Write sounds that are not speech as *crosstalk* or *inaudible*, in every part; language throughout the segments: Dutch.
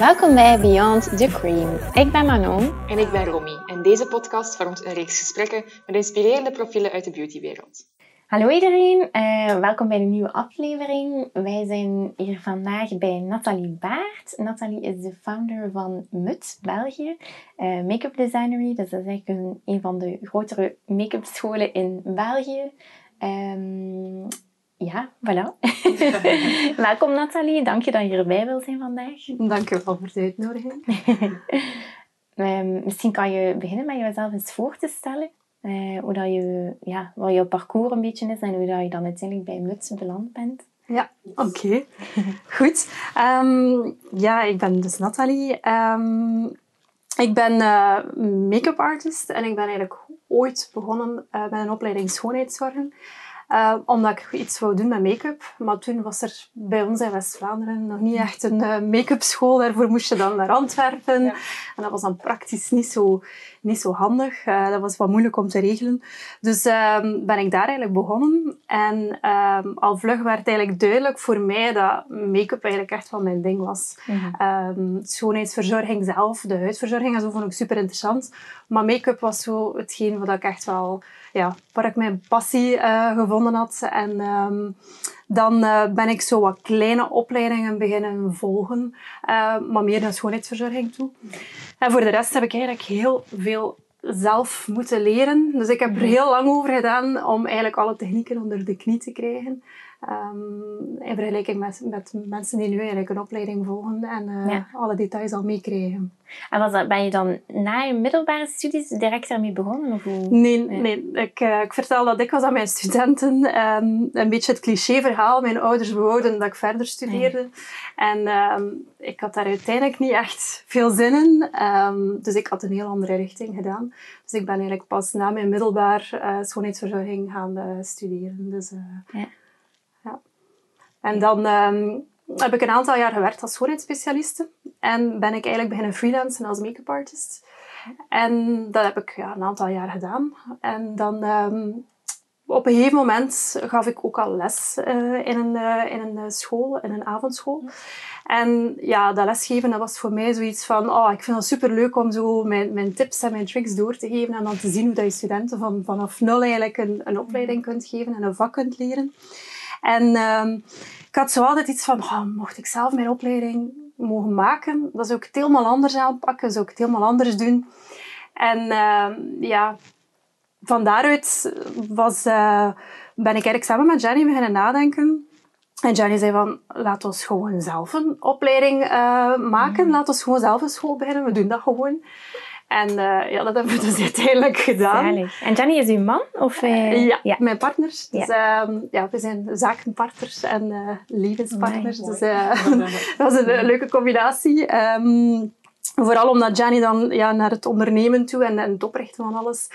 Welkom bij Beyond the Cream. Ik ben Manon. En ik ben Romy. En deze podcast vormt een reeks gesprekken met inspirerende profielen uit de beautywereld. Hallo iedereen, uh, welkom bij de nieuwe aflevering. Wij zijn hier vandaag bij Nathalie Baart. Nathalie is de founder van MUT België, uh, Make-up Designery. Dus dat is eigenlijk een, een van de grotere make-up scholen in België. Um, ja, voilà. *laughs* welkom Nathalie, dank je dat je erbij wil zijn vandaag. Dank je wel voor de uitnodiging. um, *laughs* misschien kan je beginnen met jezelf eens voor te stellen. Uh, hoe dat je, ja, wat je parcours een beetje is en hoe dat je dan uiteindelijk bij Muts beland bent. Ja, oké. Goed. Um, ja, ik ben dus Nathalie. Um, ik ben uh, make-up artist en ik ben eigenlijk ooit begonnen uh, met een opleiding schoonheidszorgen. Uh, omdat ik iets wou doen met make-up. Maar toen was er bij ons in West-Vlaanderen nog niet echt een uh, make-up school. Daarvoor moest je dan naar Antwerpen. Ja. En dat was dan praktisch niet zo, niet zo handig. Uh, dat was wat moeilijk om te regelen. Dus ehm, ben ik daar eigenlijk begonnen. En ehm, al vlug werd eigenlijk duidelijk voor mij dat make-up eigenlijk echt wel mijn ding was. Mm schoonheidsverzorging zelf, de huidverzorging en zo vond ik super interessant. Maar make-up was zo hetgeen wat ik echt wel ja, waar ik mijn passie uh, gevonden had. En dan uh, ben ik zo wat kleine opleidingen beginnen volgen, uh, maar meer naar schoonheidsverzorging toe. En voor de rest heb ik eigenlijk heel veel zelf moeten leren. Dus ik heb er heel lang over gedaan om eigenlijk alle technieken onder de knie te krijgen. Um, in vergelijking met, met mensen die nu eigenlijk een opleiding volgen en uh, ja. alle details al meekrijgen. En was dat, ben je dan na je middelbare studies direct daarmee begonnen? Of hoe? Nee, nee. nee. Ik, uh, ik vertel dat ik was aan mijn studenten. Um, een beetje het cliché-verhaal. Mijn ouders bewouden dat ik verder studeerde. En um, ik had daar uiteindelijk niet echt veel zin in. dus ik had een heel andere richting gedaan. Dus ik ben eigenlijk pas na mijn middelbaar uh, schoonheidsverzorging gaan studeren. Dus, ja. En dan um, heb ik een aantal jaar gewerkt als schoonheidsspecialiste. En ben ik eigenlijk beginnen freelancen als make-up artist. En dat heb ik ja, een aantal jaar gedaan. En dan um, op een gegeven moment gaf ik ook al les uh, in, een, uh, in een school, in een avondschool. En ja, dat lesgeven dat was voor mij zoiets van, oh, ik vind het super leuk om zo mijn, mijn tips en mijn tricks door te geven en dan te zien hoe dat je studenten van, vanaf nul eigenlijk een, een opleiding kunt geven en een vak kunt leren. En um, ik had zo altijd iets van, oh, mocht ik zelf mijn opleiding mogen maken, dan zou ik het helemaal anders aanpakken, zou ik het helemaal anders doen. En uh, ja, van daaruit was, uh, ben ik eigenlijk samen met Jenny beginnen nadenken. En Jenny zei van, laat ons gewoon zelf een opleiding uh, maken. Mm. Laat ons gewoon zelf een school beginnen. We doen dat gewoon. En uh, ja, dat hebben we dus uiteindelijk gedaan. Zalig. En Jenny is uw man? Of, uh, ja, ja, mijn partner. Dus ja. Ja, we zijn zakenpartners en uh, levenspartners. dus *laughs* dat is een leuke combinatie. Um, Vooral omdat Jenny dan ja, naar het ondernemen toe en, en het oprichten van alles,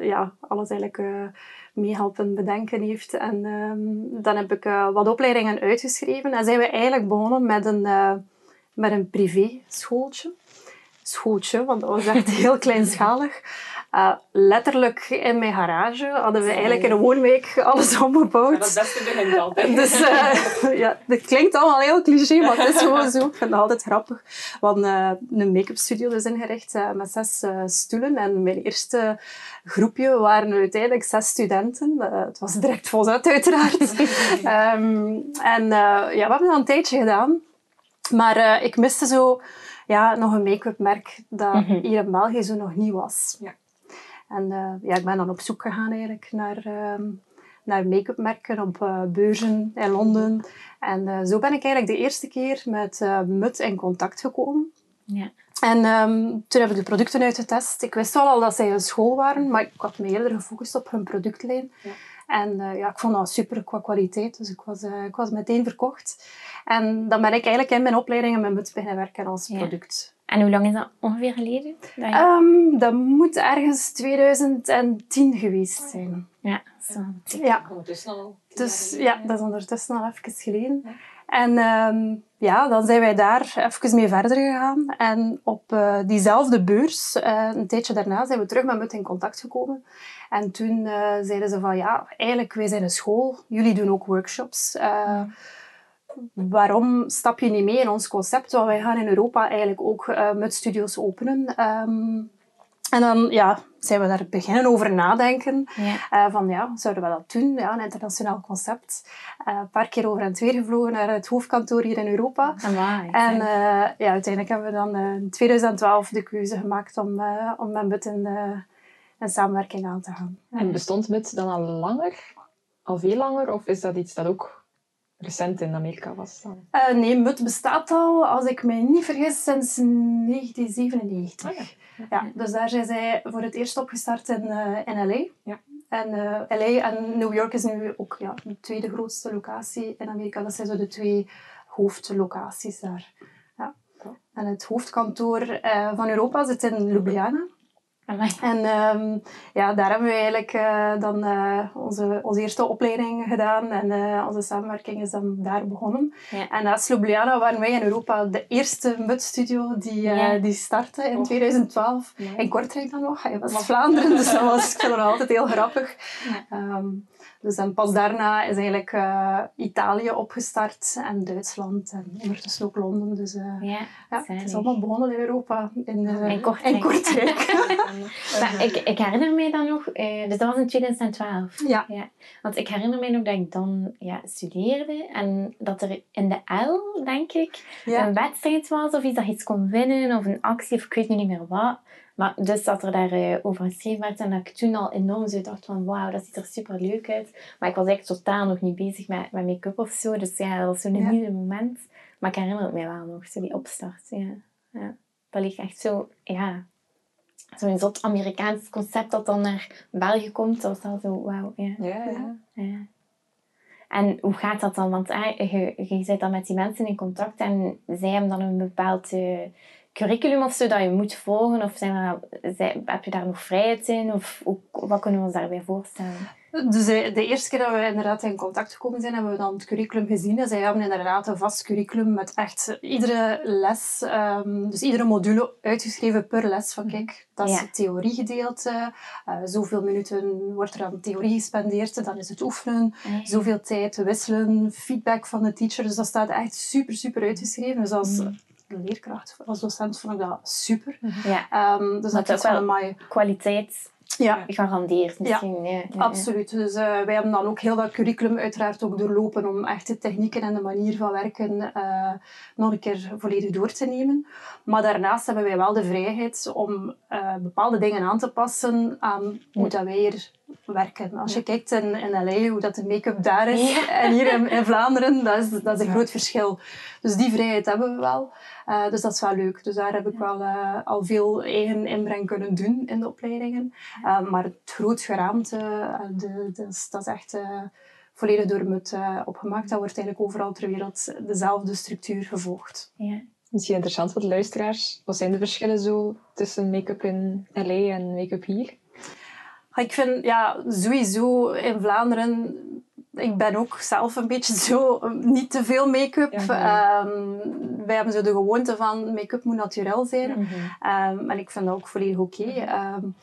ja, alles eigenlijk meehelpen bedenken heeft. En um, dan heb ik wat opleidingen uitgeschreven en zijn we eigenlijk begonnen met een, met een privé schooltje schootje, want dat was echt *laughs* heel kleinschalig. Uh, letterlijk in mijn garage hadden we eigenlijk in een woonweek alles omgebouwd. *laughs* *laughs* Ja, dat beste begint altijd. Dus uh, ja, dat klinkt allemaal heel cliché, maar het is gewoon zo. Ik vind het altijd grappig. We hadden uh, een make-up studio dus ingericht met zes stoelen. En mijn eerste groepje waren uiteindelijk zes studenten. het was direct volzet uiteraard. um, en ja, we hebben dat een tijdje gedaan. Maar ik miste zo ja, nog een make-up merk dat mm -hmm. hier in België zo nog niet was. Ja. En uh, ja, ik ben dan op zoek gegaan eigenlijk naar, uh, naar make-up merken op uh, beurzen in Londen. En eh, zo ben ik eigenlijk de eerste keer met Mut in contact gekomen. Ja. En um, toen heb ik de producten uitgetest. Ik wist wel al dat zij een school waren, maar ik had me eerder gefocust op hun productlijn. Ja. En uh, ja, ik vond dat super qua kwaliteit, dus ik was, uh, ik was meteen verkocht. En dan ben ik eigenlijk in mijn opleidingen met Muts beginnen werken als ja. product. En hoe lang is dat ongeveer geleden? Dat, je... um, dat moet ergens 2010 geweest zijn. Ja, zo. Ja. Ondertussen al. Dus ja, dat is ondertussen al even geleden. Ja. En um, ja, dan zijn wij daar even mee verder gegaan. En op uh, diezelfde beurs, uh, een tijdje daarna, zijn we terug met Mut in contact gekomen. En toen uh, zeiden ze van, ja, eigenlijk, wij zijn een school. Jullie doen ook workshops. waarom stap je niet mee in ons concept? Want wij gaan in Europa eigenlijk ook uh, met studio's openen. Ehm, en dan ja, zijn we daar beginnen over nadenken. Ja. Uh, van ja, zouden we dat doen? Ja, een internationaal concept. Uh, een paar keer over en weer gevlogen naar het hoofdkantoor hier in Europa. Amai, en uh, ja, uiteindelijk hebben we dan in 2012 de keuze gemaakt om, om met MUT in, een samenwerking aan te gaan. En bestond MUT dan al langer? Al veel langer? Of is dat iets dat ook recent in Amerika was dan? nee, MUT bestaat al, als ik mij niet vergis, sinds 1997. Ja, dus daar zijn zij voor het eerst opgestart in, uh, in LA. Ja. En uh, eh, LA en New York is nu ook ja, de tweede grootste locatie in Amerika. Dat zijn zo de twee hoofdlocaties daar. Ja. En het hoofdkantoor van Europa zit in Ljubljana. En um, ja, daar hebben we eigenlijk uh, dan uh, onze, onze eerste opleiding gedaan en uh, onze samenwerking is dan daar begonnen. Ja. En naast Ljubljana waren wij in Europa de eerste MUT-studio die, ja. die startte in oh. 2012. In Kortrijk dan nog, hij was Vlaanderen, dus *laughs* dat was, ik vind dat altijd heel grappig. Um, dus en pas daarna is eigenlijk uh, Italië opgestart en Duitsland en ondertussen ook Londen. Dus uh, ja, ja het is allemaal begonnen in Europa, in, uh, in Kortrijk. In Kortrijk. *laughs* maar ik, ik herinner me dan nog, dus dat was in 2012. Ja. ja. Want ik herinner me nog dat ik dan ja, studeerde en dat er in de L, denk ik, een wedstrijd was of iets dat je iets kon winnen of een actie of ik weet niet meer wat. Maar dus dat er daar uh, over geschreven werd en dat ik toen al enorm zo dacht van wauw, dat ziet er super leuk uit. Maar ik was eigenlijk totaal nog niet bezig met, met make-up of zo. Dus ja, dat was zo'n ja. nieuwe moment. Maar ik herinner het mij wel nog, zo die opstart. Ja. ja. Dat ligt echt zo, ja, zo'n zot Amerikaans concept dat dan naar België komt. Dat was al zo wauw. Ja. Ja, ja. ja. En hoe gaat dat dan? Want eh, je, je zit dan met die mensen in contact en zij hebben dan een bepaald... Uh, curriculum of zo dat je moet volgen? Of zijn we, heb je daar nog vrijheid in? Of wat kunnen we ons daarbij voorstellen? Dus de eerste keer dat we inderdaad in contact gekomen zijn, hebben we dan het curriculum gezien. En zij hebben inderdaad een vast curriculum met echt iedere les, um, dus iedere module uitgeschreven per les. Van kijk, dat is het theoriegedeelte. Uh, zoveel minuten wordt er aan theorie gespendeerd. Dan is het oefenen. Zoveel tijd wisselen. Feedback van de teacher. Dus dat staat echt super, super uitgeschreven. Dus als leerkracht, als docent vond ik dat super. Ja. Um, dus dat, dat is wel een mooie kwaliteit ja. gegarandeerd misschien. Ja, ja, absoluut. Dus uh, wij hebben dan ook heel dat curriculum uiteraard ook doorlopen om echt de technieken en de manier van werken uh, nog een keer volledig door te nemen. Maar daarnaast hebben wij wel de vrijheid om uh, bepaalde dingen aan te passen aan hoe dat wij hier werken. Als je kijkt in, in LA, hoe dat de make-up daar is, *laughs* en hier in, in, Vlaanderen, dat is, dat is een groot verschil. Dus die vrijheid hebben we wel. Uh, dus dat is wel leuk. Dus daar heb ik wel uh, al veel eigen inbreng kunnen doen in de opleidingen. Uh, maar het groot geraamte, de, de, dat is echt volledig door MUT opgemaakt. Dat wordt eigenlijk overal ter wereld dezelfde structuur gevolgd. Ja. Misschien interessant voor de luisteraars. Wat zijn de verschillen zo tussen make-up in LA en make-up hier? Ik vind ja, sowieso in Vlaanderen ik ben ook zelf een beetje zo, niet te veel make-up. Ja, um, wij hebben zo de gewoonte van make-up moet natuurlijk zijn. Mm -hmm. um, en ik vind dat ook volledig oké. Okay. Um,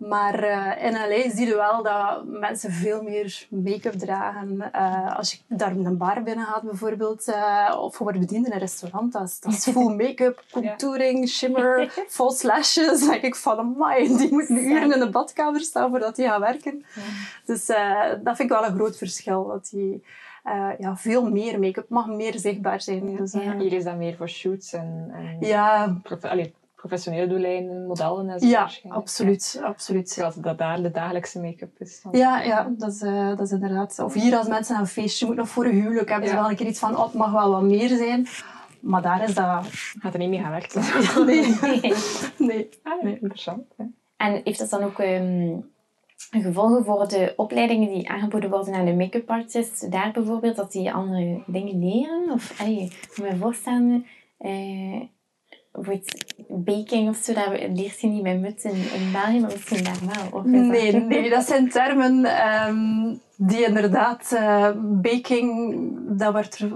maar uh, in LA zie je wel dat mensen veel meer make-up dragen. Uh, als je daar een bar binnen gaat bijvoorbeeld, uh, of je wordt bediend in een restaurant, dat is, dat is full *laughs* make-up, contouring, shimmer, *laughs* false lashes. Dan denk ik van, amai, die moeten uren in de badkamer staan voordat die gaan werken. Ja. Dus dat vind ik wel een groot verschil. Dat die, ja, veel meer make-up mag meer zichtbaar zijn. Dus, Hier is dat meer voor shoots en, en ja professionele doeleinden, modellen en zo. Ja, absoluut. Ja. absoluut. Zoals dat daar de dagelijkse make-up is. Ja, ja dat, is, uh, dat is inderdaad. Of hier als mensen een feestje moeten of voor een huwelijk hebben ze wel een keer iets van, oh, het mag wel wat meer zijn. Maar daar is dat... Gaat er niet mee gewerkt. *laughs* nee. nee. nee. Ah, nee. Interessant. Hè. En heeft dat dan ook... Um, gevolgen voor de opleidingen die aangeboden worden aan de make-up artist, daar bijvoorbeeld, dat die andere dingen leren? Of, allee, ik kan me voorstellen, uh, bijvoorbeeld baking of zo, dat leert je niet met muts in, in België, maar misschien daar wel. Of nee, nee, dat zijn termen... Um, die inderdaad, eh, baking, dat werd er,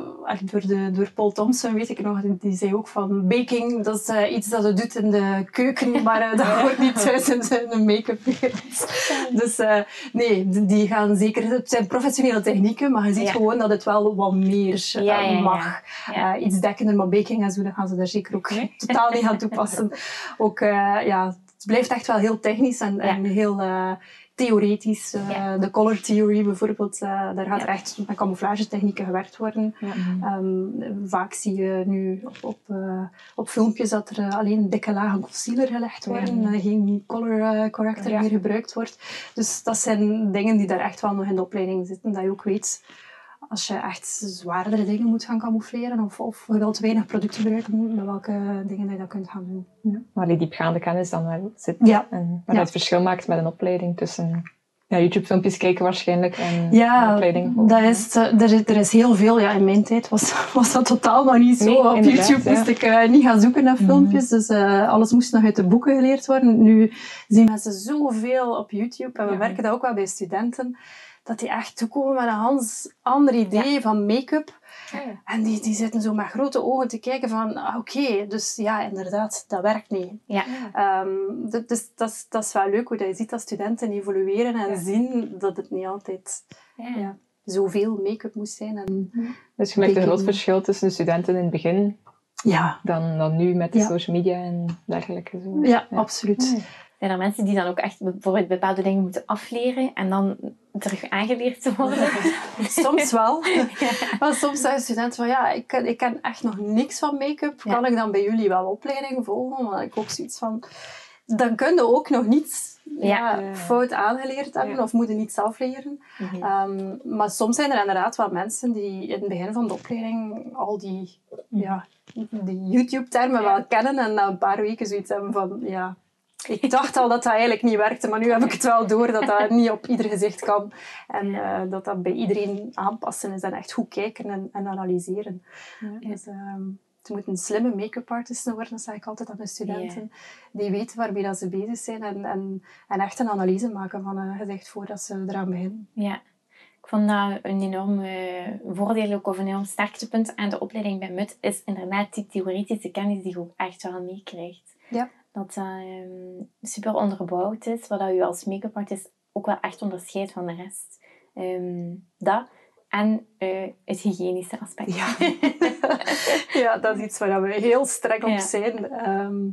door, de, door Paul Thompson, weet ik nog, die zei ook van baking, dat is eh, iets dat je doet in de keuken, *laughs* maar eh, dat hoort niet thuis in de make-up. Dus nee, die- gaan zeker, het zijn professionele technieken, maar je ziet Ja. gewoon dat het wel wat meer Ja, mag. Ja. Iets dekkender, maar baking en zo, dat gaan ze daar zeker ook *laughs* totaal niet gaan toepassen. *laughs* Ook, ja, het blijft echt wel heel technisch en, en heel eh, theoretisch. Eh. De color theory bijvoorbeeld, eh, daar gaat er echt met camouflagetechnieken gewerkt worden. Ehm, vaak zie je nu op, op, op filmpjes dat er alleen dikke lagen concealer gelegd worden, geen color corrector meer gebruikt wordt. Dus dat zijn dingen die daar echt wel nog in de opleiding zitten, dat je ook weet als je echt zwaardere dingen moet gaan camoufleren of, of je wilt weinig producten gebruiken, met welke dingen dat je dat kunt gaan doen. Waar die diepgaande kennis dan wel zit. Ja. En waar Ja. het verschil maakt met een opleiding tussen ja, YouTube-filmpjes kijken waarschijnlijk en een Ja, opleiding. dat is, eh, er, is- er is heel veel. Ja, in mijn tijd was, *laughs* was dat totaal nog niet zo. Nee, Op YouTube ja. moest ik eh, niet gaan zoeken naar Mhm. filmpjes. Dus eh, alles moest nog uit de boeken geleerd worden. Nu zien mensen zoveel op YouTube. En we Ja. merken dat ook wel bij studenten. Dat die echt toekomen met een hans ander idee van make-up. En die, die zitten zo met grote ogen te kijken van... ah, Oké, dus ja, inderdaad, dat werkt niet. Ja. Ehm, dus dat is, dat is wel leuk hoe dat je ziet dat studenten evolueren en Ja. zien dat het niet altijd Ja. ja, zoveel make-up moest zijn. En, Dus je merkt een groot verschil tussen de studenten in het begin ja, dan, dan nu met de Ja. social media en dergelijke. Zo. ja, absoluut. Zijn er mensen die dan ook echt bijvoorbeeld bepaalde dingen moeten afleren en dan terug aangeleerd te worden? *laughs* Soms wel. *laughs* Maar soms zeggen studenten van ja, ik, ken- ik ken echt nog niks van make-up. Ja. Kan ik dan bij jullie wel opleiding volgen? Maar ik ook zoiets van... Dan kun je ook nog niets ja, Ja. fout aangeleerd hebben of moeten niet zelf leren. Mhm. Ehm, maar soms zijn er inderdaad wel mensen die in het begin van de opleiding al die, ja, die YouTube-termen wel kennen en na een paar weken zoiets hebben van, ja, ik dacht al dat dat eigenlijk niet werkte, maar nu heb ik het wel door dat dat niet op ieder gezicht kan. En eh, dat dat bij iedereen aanpassen is en echt goed kijken en, en analyseren. Dus, ehm, het moet een slimme make-up artist worden, dat zeg ik altijd aan de studenten. Die weten waarmee dat ze bezig zijn en, en, en echt een analyse maken van een gezicht voordat ze eraan beginnen. Ja. Ik vond dat een enorm eh, voordeel ook, of een enorm sterktepunt aan de opleiding bij MUT, is inderdaad die theoretische kennis die je ook echt wel meekrijgt. Ja. Dat dat ehm, super onderbouwd is, wat dat je als make-up artist ook wel echt onderscheidt van de rest. Ehm, dat en eh, het hygiënische aspect. Ja. *laughs* ja, dat is iets waar we heel streng op zijn. Ehm,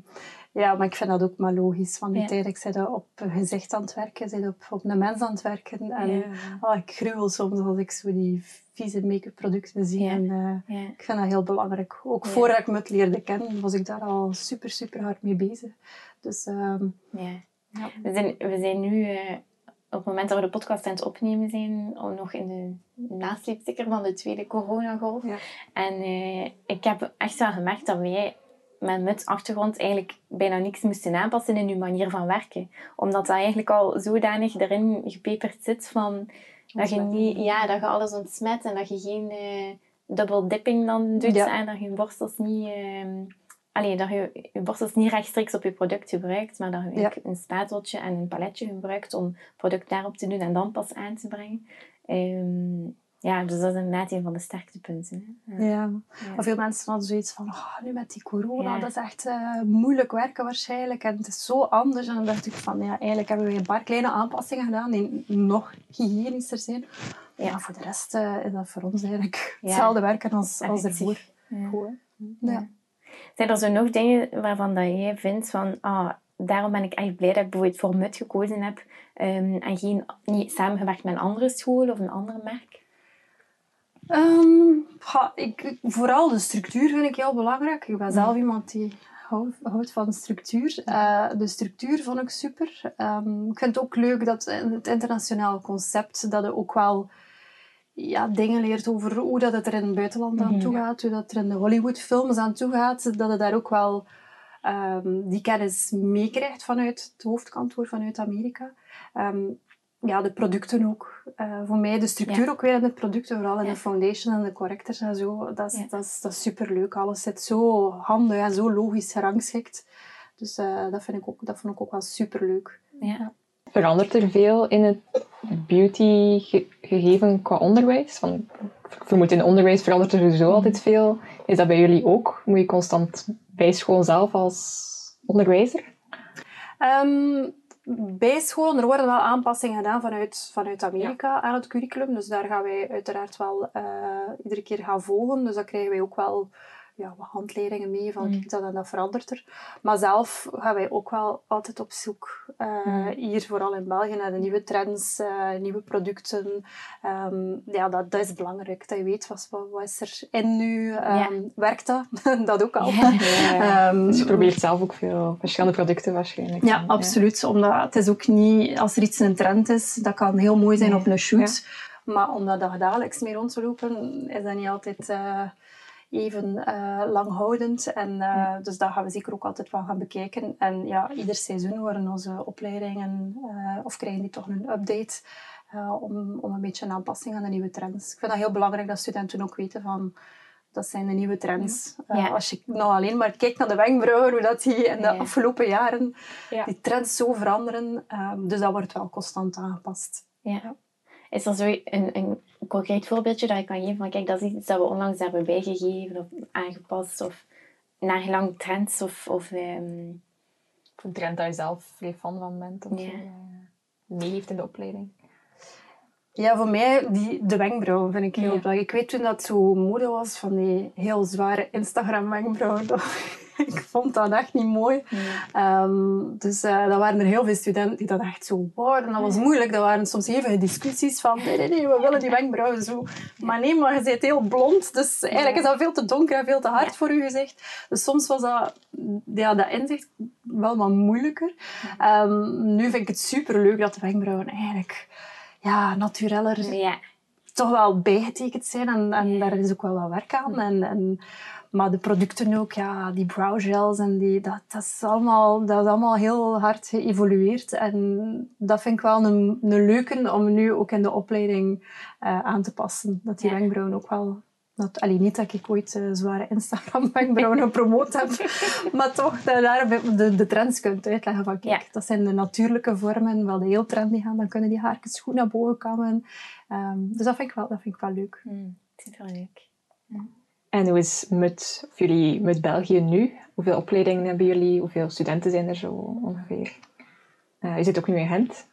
ja, maar ik vind dat ook maar logisch. Want Ja. uiteindelijk zijn we op een gezicht aan het werken, zijn op, op een mens aan het werken. En Ja. oh, ik gruwel soms als ik zo die vieze make-up producten zie. En, eh, ik vind dat heel belangrijk. Ook voordat ik me het leerde kennen, was ik daar al super, super hard mee bezig. Dus ehm, Ja. We zijn, we zijn nu, eh, op het moment dat we de podcast aan het opnemen zijn, nog in de nasleepsticker van de tweede coronagolf. Ja. En eh, ik heb echt wel gemerkt dat wij met achtergrond eigenlijk bijna niks moesten aanpassen in uw manier van werken. Omdat dat eigenlijk al zodanig erin gepeperd zit van dat je, niet, ja, dat je alles ontsmet en dat je geen eh double dipping dan doet Ja. en dat je borstels niet... ehm, Allee, dat je je borstels niet rechtstreeks op je product gebruikt, maar dat je Ja. een spateltje en een paletje gebruikt om product daarop te doen en dan pas aan te brengen. Ehm, ja, dus dat is inderdaad een van de sterktepunten. Hè. Ja. Ja. Veel mensen hadden zoiets van, oh, nu met die corona, Ja. dat is echt eh, moeilijk werken waarschijnlijk. En het is zo anders. En dan dacht ik van, ja, eigenlijk hebben we een paar kleine aanpassingen gedaan die nog hygiënischer zijn. Ja. Voor de rest eh, is dat voor ons eigenlijk hetzelfde werken als, als ervoor. Goed? Ja. Zijn er zo nog dingen waarvan dat jij vindt van, ah, daarom ben ik echt blij dat ik bijvoorbeeld voor MUT gekozen heb ehm, en geen, niet samengewerkt met een andere school of een ander merk? Ehm, ik, vooral de structuur vind ik heel belangrijk. Ik ben zelf iemand die houdt, houdt van structuur. Eh, de structuur vond ik super. Ehm, ik vind het ook leuk dat het internationaal concept dat je ook wel ja, dingen leert over hoe dat het er in het buitenland aan Mhm. toe gaat, hoe dat er in de Hollywoodfilms aan toe gaat, dat je daar ook wel ehm, die kennis meekrijgt vanuit het hoofdkantoor vanuit Amerika. Ja, de producten ook. Eh, voor mij de structuur ook weer in de producten, vooral in Ja. de foundation en de correctors en zo. Dat is, Ja. dat is, dat is superleuk. Alles zit zo handig en zo logisch gerangschikt. Dus eh, dat, vind ik ook, dat vond ik ook wel superleuk. Ja. Verandert er veel in het beauty ge- gegeven qua onderwijs? Van, ik vermoed in het onderwijs verandert er sowieso altijd veel. Is dat bij jullie ook? Moet je constant bijscholen zelf als onderwijzer? Ehm, bij scholen, er worden wel aanpassingen gedaan vanuit, vanuit Amerika aan het curriculum. Dus daar gaan wij uiteraard wel eh, iedere keer gaan volgen. Dus dan krijgen wij ook wel ja, wat handleidingen mee van Mm. kijk, dat en dat verandert er. Maar zelf gaan wij ook wel altijd op zoek, eh, Mm. hier vooral in België, naar de nieuwe trends, eh, nieuwe producten. Ehm, ja, dat, dat is belangrijk, dat je weet wat, wat, is er in nu. Ehm, Werkt dat? *laughs* dat ook al. *laughs* Ehm, Dus je probeert zelf ook veel verschillende producten waarschijnlijk. ja, absoluut. Omdat het is ook niet, als er iets een trend is, dat kan heel mooi zijn Nee. op een shoot. Maar om daar dagelijks mee rond te lopen, is dat niet altijd eh, even eh, langhoudend. En, eh, Dus dat gaan we zeker ook altijd wel gaan bekijken. En ja, ieder seizoen worden onze opleidingen, eh, of krijgen die toch een update, om, om een beetje een aanpassing aan de nieuwe trends. Ik vind dat heel belangrijk dat studenten ook weten van... Dat zijn de nieuwe trends. Als je nou alleen maar kijkt naar de wenkbrauwen, hoe dat die in de Ja. afgelopen jaren Ja. die trends zo veranderen. dus dat wordt wel constant aangepast. Ja. Is er zo een, een concreet voorbeeldje dat je kan geven van kijk, dat is iets dat we onlangs hebben bijgegeven of aangepast of naar gelang trends of, of ehm, Een trend dat je zelf vrij fan van bent. Of Ja. zo, eh, meegeeft in de opleiding. Ja, voor mij, die, de wenkbrauwen vind ik heel Ja. belangrijk. Ik weet toen dat zo mode was van die heel zware Instagram-wenkbrauwen. *laughs* *laughs* ik vond dat echt niet mooi. Ehm, dus uh, dan waren er heel veel studenten die dat echt zo. Dat was moeilijk. Dat waren soms hevige discussies van nee, nee, nee, we willen die wenkbrauwen zo. Maar nee, maar je bent heel blond. Dus eigenlijk is dat veel te donker en veel te hard Ja. voor je gezicht. Dus soms was dat, ja, dat inzicht wel wat moeilijker. Ehm, nu vind ik het superleuk dat de wenkbrauwen eigenlijk ja, natureller ja. toch wel bijgetekend zijn. En, en daar is ook wel wat werk aan. En, en, maar de producten ook, ja, die browgels en die, dat, dat, is allemaal, dat is allemaal heel hard geëvolueerd. En dat vind ik wel een, een leuke om nu ook in de opleiding eh, aan te passen. Dat die Ja. wenkbrauwen ook wel... Dat, allee, niet dat ik ooit eh, zware Instagram-wenkbrauwen *laughs* gepromoot heb, maar toch dat daar de, de trends kunt uitleggen van kijk, Ja. dat zijn de natuurlijke vormen, wel de heel trendy gaan, dan kunnen die haartjes goed naar boven kammen. Ehm, dus dat vind ik wel, dat vind ik wel leuk. Hmm, superleuk. En hoe is met of jullie met België nu? Hoeveel opleidingen hebben jullie? Hoeveel studenten zijn er zo ongeveer? Eh, je zit ook nu in Gent,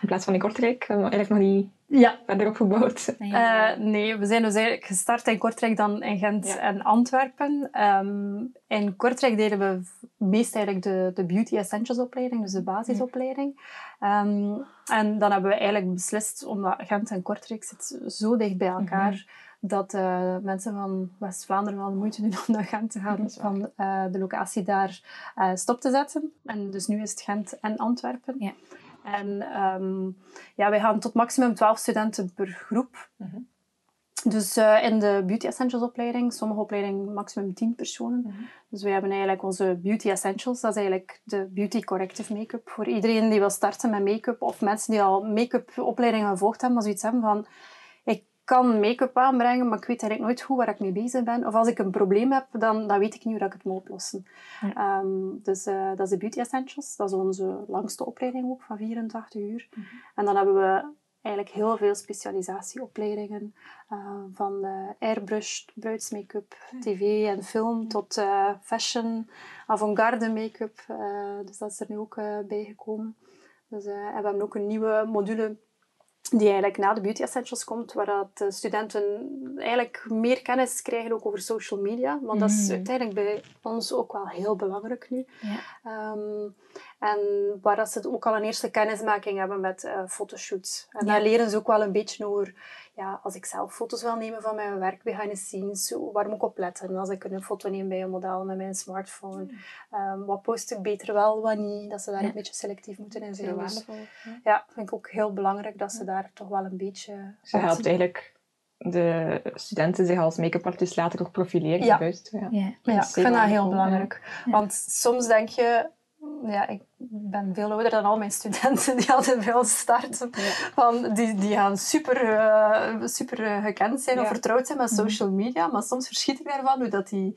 in plaats van in Kortrijk. We hebben eigenlijk nog niet Ja, verder opgebouwd. *laughs* Nee, Eh, nee, we zijn dus eigenlijk gestart in Kortrijk, dan in Gent Ja. en Antwerpen. Ehm, in Kortrijk deden we meest eigenlijk de, de Beauty Essentials opleiding, dus de basisopleiding. Ehm, en dan hebben we eigenlijk beslist, omdat Gent en Kortrijk zitten zo dicht bij elkaar, dat eh, mensen van West-Vlaanderen wel de moeite doen *laughs* om naar Gent te gaan, van eh, de locatie daar eh, stop te zetten. En dus nu is het Gent en Antwerpen. Ja. En ehm, ja, wij gaan tot maximum 12 studenten per groep. Mhm. Dus in de Beauty Essentials opleiding, sommige opleidingen maximum 10 personen. Mhm. Dus wij hebben eigenlijk onze Beauty Essentials, dat is eigenlijk de Beauty Corrective Make-up. Voor iedereen die wil starten met make-up, of mensen die al make-up opleidingen gevolgd hebben, maar zoiets hebben van, kan make-up aanbrengen, maar ik weet eigenlijk nooit goed waar ik mee bezig ben. Of als ik een probleem heb, dan, dan weet ik niet hoe dat ik het moet oplossen. Ja. Ehm, dus eh, dat is de Beauty Essentials. Dat is onze langste opleiding ook, van 84 uur. En dan hebben we eigenlijk heel veel specialisatieopleidingen. eh, van eh, airbrush, bruidsmake-up, tv en film, tot fashion, avant-garde make-up. dus dat is er nu ook bijgekomen. Dus, en we hebben ook een nieuwe module die eigenlijk na de Beauty Essentials komt, waar dat de studenten eigenlijk meer kennis krijgen ook over social media. Want dat is Mhm. uiteindelijk bij ons ook wel heel belangrijk nu. Ja. Ehm, en waar dat ze ook al een eerste kennismaking hebben met eh, fotoshoots. En Ja. daar leren ze ook wel een beetje over, ja, als ik zelf foto's wil nemen van mijn werk, behind the scenes, waar moet ik op letten? Als ik een foto neem bij een model met mijn smartphone, Ehm, wat post ik beter wel, wat niet? Dat ze daar Ja. een beetje selectief moeten in zijn. Dus, waardevol. ja. vind ik ook heel belangrijk dat ze daar toch wel een beetje... Ze helpt eigenlijk de studenten zich als make-up artist later ook profileren. Ja. Juist, ja. Ja. Ja, ik vind dat heel belangrijk. Ja. Want soms denk je... Ja, ik ben veel ouder dan al mijn studenten die altijd bij ons starten. Van, die, die gaan super, eh, super eh, gekend zijn of vertrouwd zijn met social media. Maar soms verschiet ik daarvan hoe dat die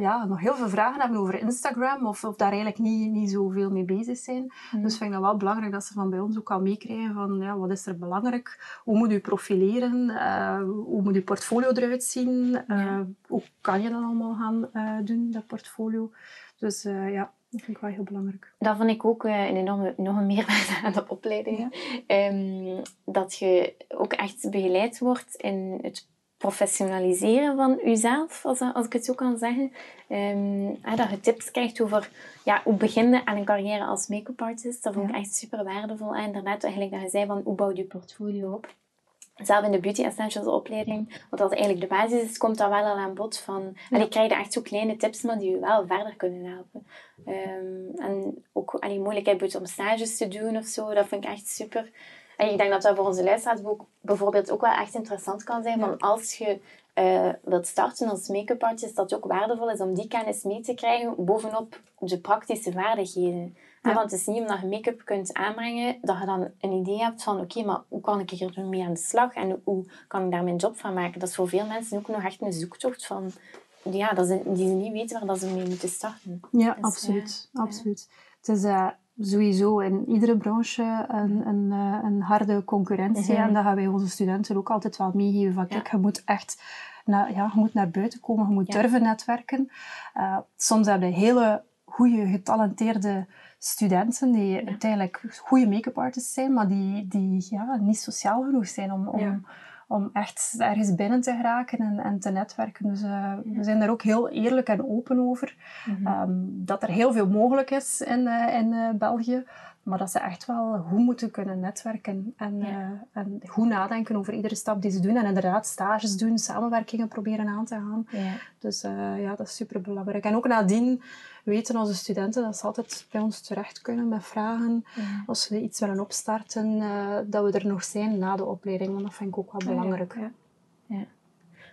ja, nog heel veel vragen hebben over Instagram of, of daar eigenlijk niet, niet zoveel mee bezig zijn. Mhm. Dus vind ik dat wel belangrijk dat ze van bij ons ook al meekrijgen van ja, wat is er belangrijk, hoe moet je profileren, uh, hoe moet je portfolio eruit zien, uh, hoe kan je dat allemaal gaan uh, doen, dat portfolio. Dus ja, dat vind ik wel heel belangrijk. Dat vond ik ook een enorme, nog een meerwaarde aan de opleiding. Ja. Um, dat je ook echt begeleid wordt in het professionaliseren van jezelf, als, als ik het zo kan zeggen. Um, dat je tips krijgt over ja, hoe begin je aan een carrière als make-up artist. Dat vond ik echt super waardevol. En inderdaad, eigenlijk dat je zei van hoe bouw je je portfolio op. Zelf in de Beauty Essentials opleiding, wat dat eigenlijk de basis is, komt dat wel al aan bod van... Ja. En ik krijg echt zo kleine tips, maar die je wel verder kunnen helpen. Um, en ook allee, moeilijkheid om stages te doen of zo, dat vind ik echt super. En ik denk dat dat voor onze luisteraars bijvoorbeeld ook wel echt interessant kan zijn. Van als je uh, wilt starten als make-up artist, dat het ook waardevol is om die kennis mee te krijgen bovenop de praktische vaardigheden. Ja. Want het is niet omdat je make-up kunt aanbrengen, dat je dan een idee hebt van oké, okay, maar hoe kan ik er mee aan de slag en hoe kan ik daar mijn job van maken? Dat is voor veel mensen ook nog echt een zoektocht van ja, dat ze, die ze niet weten waar dat ze mee moeten starten. Ja, dus, absoluut. Uh, absoluut. Het is uh, sowieso in iedere branche een, een, uh, een harde concurrentie. En dat gaan wij onze studenten ook altijd wel meegeven. Van, kijk, je moet echt naar, ja, je moet naar buiten komen, je moet durven netwerken. Uh, soms hebben we hele goede, getalenteerde studenten die ja. uiteindelijk goede make-up artists zijn, maar die, die ja, niet sociaal genoeg zijn om, om, ja. om echt ergens binnen te geraken en, en te netwerken. Dus uh, we zijn daar ook heel eerlijk en open over. Mm -hmm. um, dat er heel veel mogelijk is in, uh, in uh, België. Maar dat ze echt wel goed moeten kunnen netwerken en, ja. en goed nadenken over iedere stap die ze doen. En inderdaad stages doen, samenwerkingen proberen aan te gaan. Ja. Dus ja, dat is super belangrijk. En ook nadien weten onze studenten dat ze altijd bij ons terecht kunnen met vragen. Ja. Als ze iets willen opstarten, uh, dat we er nog zijn na de opleiding. Want dat vind ik ook wel belangrijk. Ja. ja.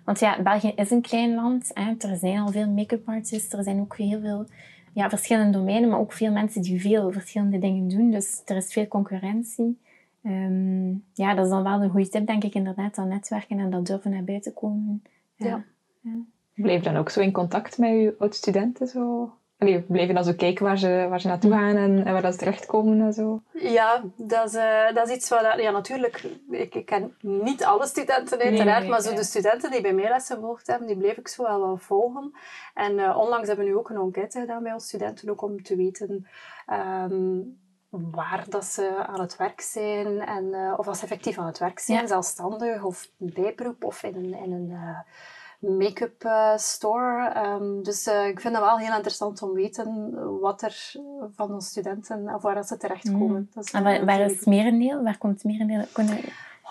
Want ja, België is een klein land. Hè. Er zijn al veel make-up artists. Er zijn ook heel veel ja, verschillende domeinen, maar ook veel mensen die veel verschillende dingen doen. Dus er is veel concurrentie. Um, ja, dat is dan wel een goede tip, denk ik, inderdaad, dat netwerken en dat durven naar buiten komen. Ja. ja. ja. Blijf dan ook zo in contact met je oud-studenten? Zo? Allee, blijven dan zo kijken waar ze, waar ze naartoe gaan en, en waar dat ze terechtkomen en zo? Ja, dat is, uh, dat is iets wat... Ja, natuurlijk, ik, ik ken niet alle studenten uiteraard, nee, nee, maar zo ja. de studenten die bij mij lessen gevolgd hebben, die bleef ik zo wel, wel volgen. En uh, onlangs hebben we nu ook een enquête gedaan bij ons studenten, ook om te weten... Um, waar dat ze aan het werk zijn en uh, of als ze effectief aan het werk zijn, Ja. zelfstandig of bijberoep of in een, in een make-up uh, store. Um, dus uh, ik vind het wel heel interessant om te weten wat er van onze studenten, of waar ze terechtkomen. Mm. Dat is En waar, is het merendeel? Waar komt het merendeel? Kunnen,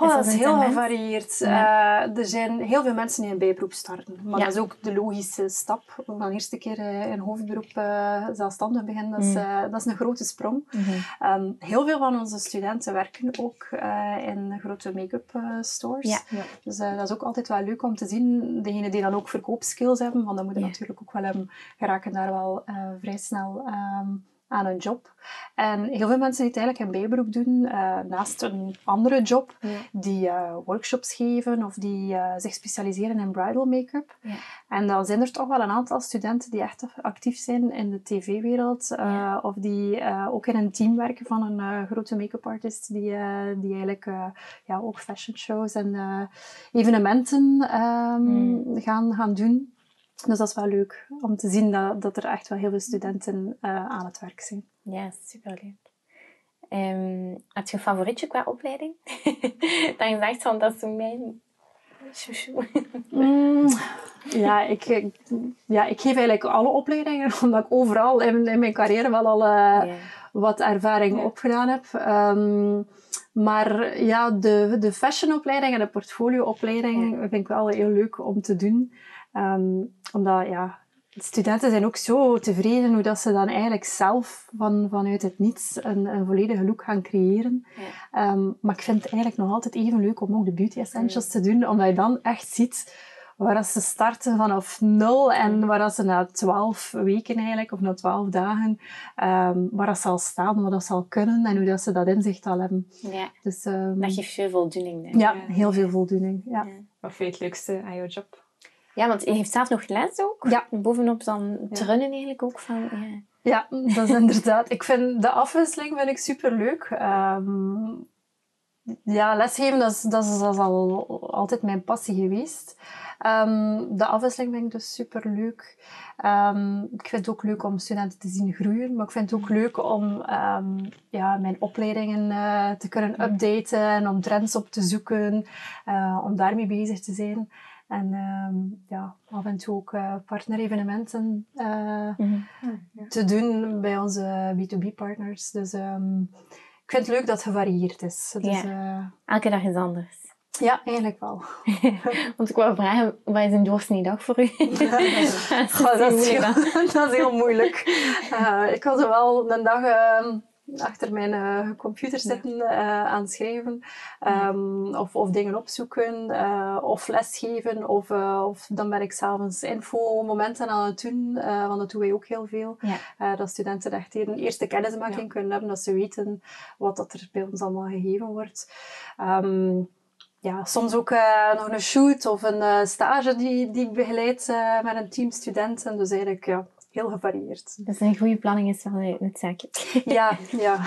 Oh, dat is heel gevarieerd. Ja. Uh, er zijn heel veel mensen die een bijberoep starten. Maar Ja. dat is ook de logische stap. Om dan eerst een keer uh, een hoofdberoep uh, zelfstandig beginnen. Dat is, Mm. uh, dat is een grote sprong. Mhm. Um, heel veel van onze studenten werken ook uh, in grote make-up uh, stores. Ja. Ja. Dus uh, dat is ook altijd wel leuk om te zien. Degenen die dan ook verkoopskills hebben, want dat moeten natuurlijk ook wel hebben, geraken daar wel uh, vrij snel um, aan een job. En heel veel mensen die het eigenlijk een bijberoep doen, uh, naast een andere job, Ja. die uh, workshops geven of die uh, zich specialiseren in bridal make-up. Ja. En dan zijn er toch wel een aantal studenten die echt actief zijn in de tv-wereld. Ja. Of die ook in een team werken van een grote make-up artist. Die, die eigenlijk ja, ook fashion shows en evenementen um, Mm. gaan, gaan doen. Dus dat is wel leuk om te zien dat, dat er echt wel heel veel studenten uh, aan het werk zijn. Ja, superleuk. Ehm heb je een favorietje qua opleiding? *laughs* dat je zegt van, dat is mijn... Mm, *laughs* ja, ik, ja, ik geef eigenlijk alle opleidingen, *laughs* omdat ik overal in, in mijn carrière wel al eh, wat ervaring opgedaan heb. Ehm, maar ja, de, de fashionopleiding en de portfolioopleiding vind ik wel heel leuk om te doen. Ehm, omdat ja, de studenten zijn ook zo tevreden hoe dat ze dan eigenlijk zelf van, vanuit het niets een, een volledige look gaan creëren. Ja. Ehm, maar ik vind het eigenlijk nog altijd even leuk om ook de beauty essentials te doen, omdat je dan echt ziet waar dat ze starten vanaf nul en waar dat ze na twaalf weken eigenlijk, of na twaalf dagen, ehm, waar dat ze al staan, wat dat ze al kunnen en hoe dat ze dat inzicht al hebben. ja, Dus ehm, dat geeft veel voldoening. denk ik. ja, heel veel voldoening. Ja. Ja. Wat vind je het leukste aan jouw job? Ja, want je heeft zelf nog les ook. Ja. Bovenop dan Ja. trunnen eigenlijk ook van... Ja. Ja, dat is inderdaad. Ik vind de afwisseling vind ik superleuk. Ehm ja, lesgeven dat is, dat, is, dat is al altijd mijn passie geweest. Ehm, de afwisseling vind ik dus superleuk. Ehm ik vind het ook leuk om studenten te zien groeien, maar ik vind het ook leuk om ja, mijn opleidingen eh, te kunnen updaten en om trends op te zoeken, eh, om daarmee bezig te zijn. En ehm, ja, af en toe ook eh, partnerevenementen eh, Mhm. te doen bij onze B2B-partners. Dus ehm, ik vind het leuk dat het gevarieerd is. Dus, ja. Elke dag is anders. ja, eigenlijk wel. *laughs* Want ik wou vragen, wat is een doorsnee dag voor u? Goh, *laughs* dat, is heel, *laughs* dat is heel moeilijk. Eh, ik zo wel een dag ehm, achter mijn eh, computer zitten eh, aan het schrijven. Ehm, of, of dingen opzoeken. eh, of lesgeven. Of, of dan ben ik s'avonds info-momenten aan het doen. want dat doen wij ook heel veel. Ja. Dat studenten echt hier een eerste kennismaking kunnen hebben. Dat ze weten wat dat er bij ons allemaal gegeven wordt. Ehm, ja, soms ook nog een shoot of een stage die, die ik begeleid met een team studenten. Dus eigenlijk ja, heel gevarieerd. Dus een goede planning is wel noodzakelijk. Ja, *laughs* ja.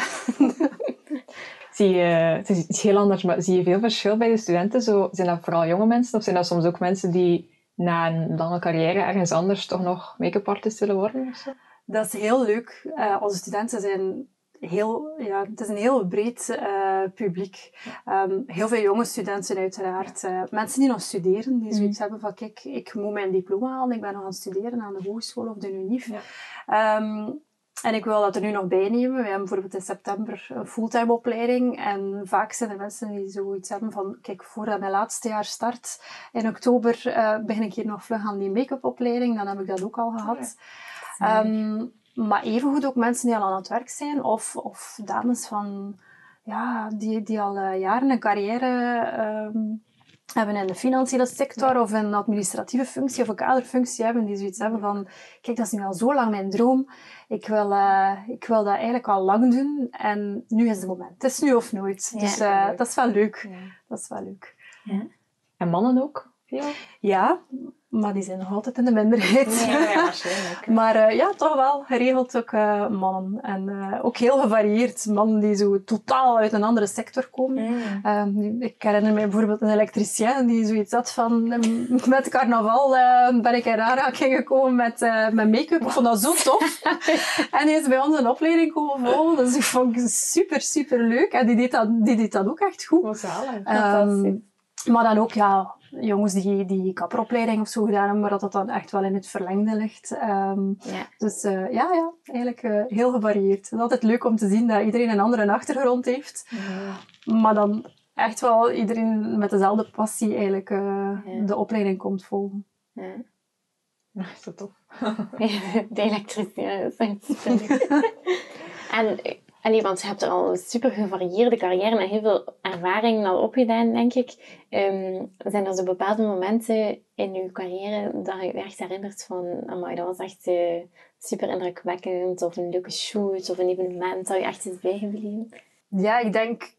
Zie je, het is iets heel anders, maar zie je veel verschil bij de studenten? Zo, zijn dat vooral jonge mensen of zijn dat soms ook mensen die na een lange carrière ergens anders toch nog make-up artist willen worden? Of zo? Dat is heel leuk. Eh, onze studenten zijn heel, ja, het is een heel breed eh, publiek. Ehm, heel veel jonge studenten uiteraard. Eh, mensen die nog studeren, die zoiets hebben van kijk, ik moet mijn diploma halen, ik ben nog aan het studeren aan de hogeschool of de UNIF. Ehm, en ik wil dat er nu nog bij nemen. We hebben bijvoorbeeld in september een fulltime opleiding. En vaak zijn er mensen die zoiets hebben van, kijk, voordat mijn laatste jaar start, in oktober eh, begin ik hier nog vlug aan die make-up opleiding. Dan heb ik dat ook al gehad. Maar evengoed ook mensen die al aan het werk zijn. Of, of dames van, ja, die, die al eh, jaren een carrière ehm, hebben in de financiële sector of in een administratieve functie of een kaderfunctie hebben. Die zoiets hebben van, kijk, dat is nu al zo lang mijn droom. Ik wil, eh, ik wil dat eigenlijk al lang doen. En nu is het moment. Het is nu of nooit. Ja. dus eh, dat is wel leuk. Dat is wel leuk. En mannen ook? Veel? Ja, maar die zijn nog altijd in de minderheid. waarschijnlijk. *laughs* Maar eh, ja, toch wel geregeld ook eh, mannen. En eh, ook heel gevarieerd. Mannen die zo totaal uit een andere sector komen. Mm. Ehm, ik herinner mij bijvoorbeeld een elektricien die zoiets had van... ehm, Met carnaval ben ik in aanraking gekomen met, met make-up. Ik vond dat zo tof. *laughs* en die is bij ons een opleiding komen volgen. Dus ik vond het super, super leuk. En die deed dat, die deed dat ook echt goed. Zalig. Ehm, maar dan ook, ja, jongens die, die kapperopleiding of zo gedaan hebben, maar dat dat dan echt wel in het verlengde ligt. Ehm, Ja. dus eh, ja, ja, eigenlijk eh, heel gevarieerd. Het is altijd leuk om te zien dat iedereen een andere achtergrond heeft. Maar dan echt wel iedereen met dezelfde passie eigenlijk eh, Ja. de opleiding komt volgen. Ja. Ja, is dat tof. *laughs* De elektriciteit is echt superleuk. en, allee, want je hebt er al een super gevarieerde carrière en heel veel ervaring al opgedaan, denk ik. Ehm, zijn er zo bepaalde momenten in je carrière dat je je echt herinnert van, amai, dat was echt eh, super indrukwekkend, of een leuke shoot, of een evenement dat je echt is bijgebleven? Ja, ik denk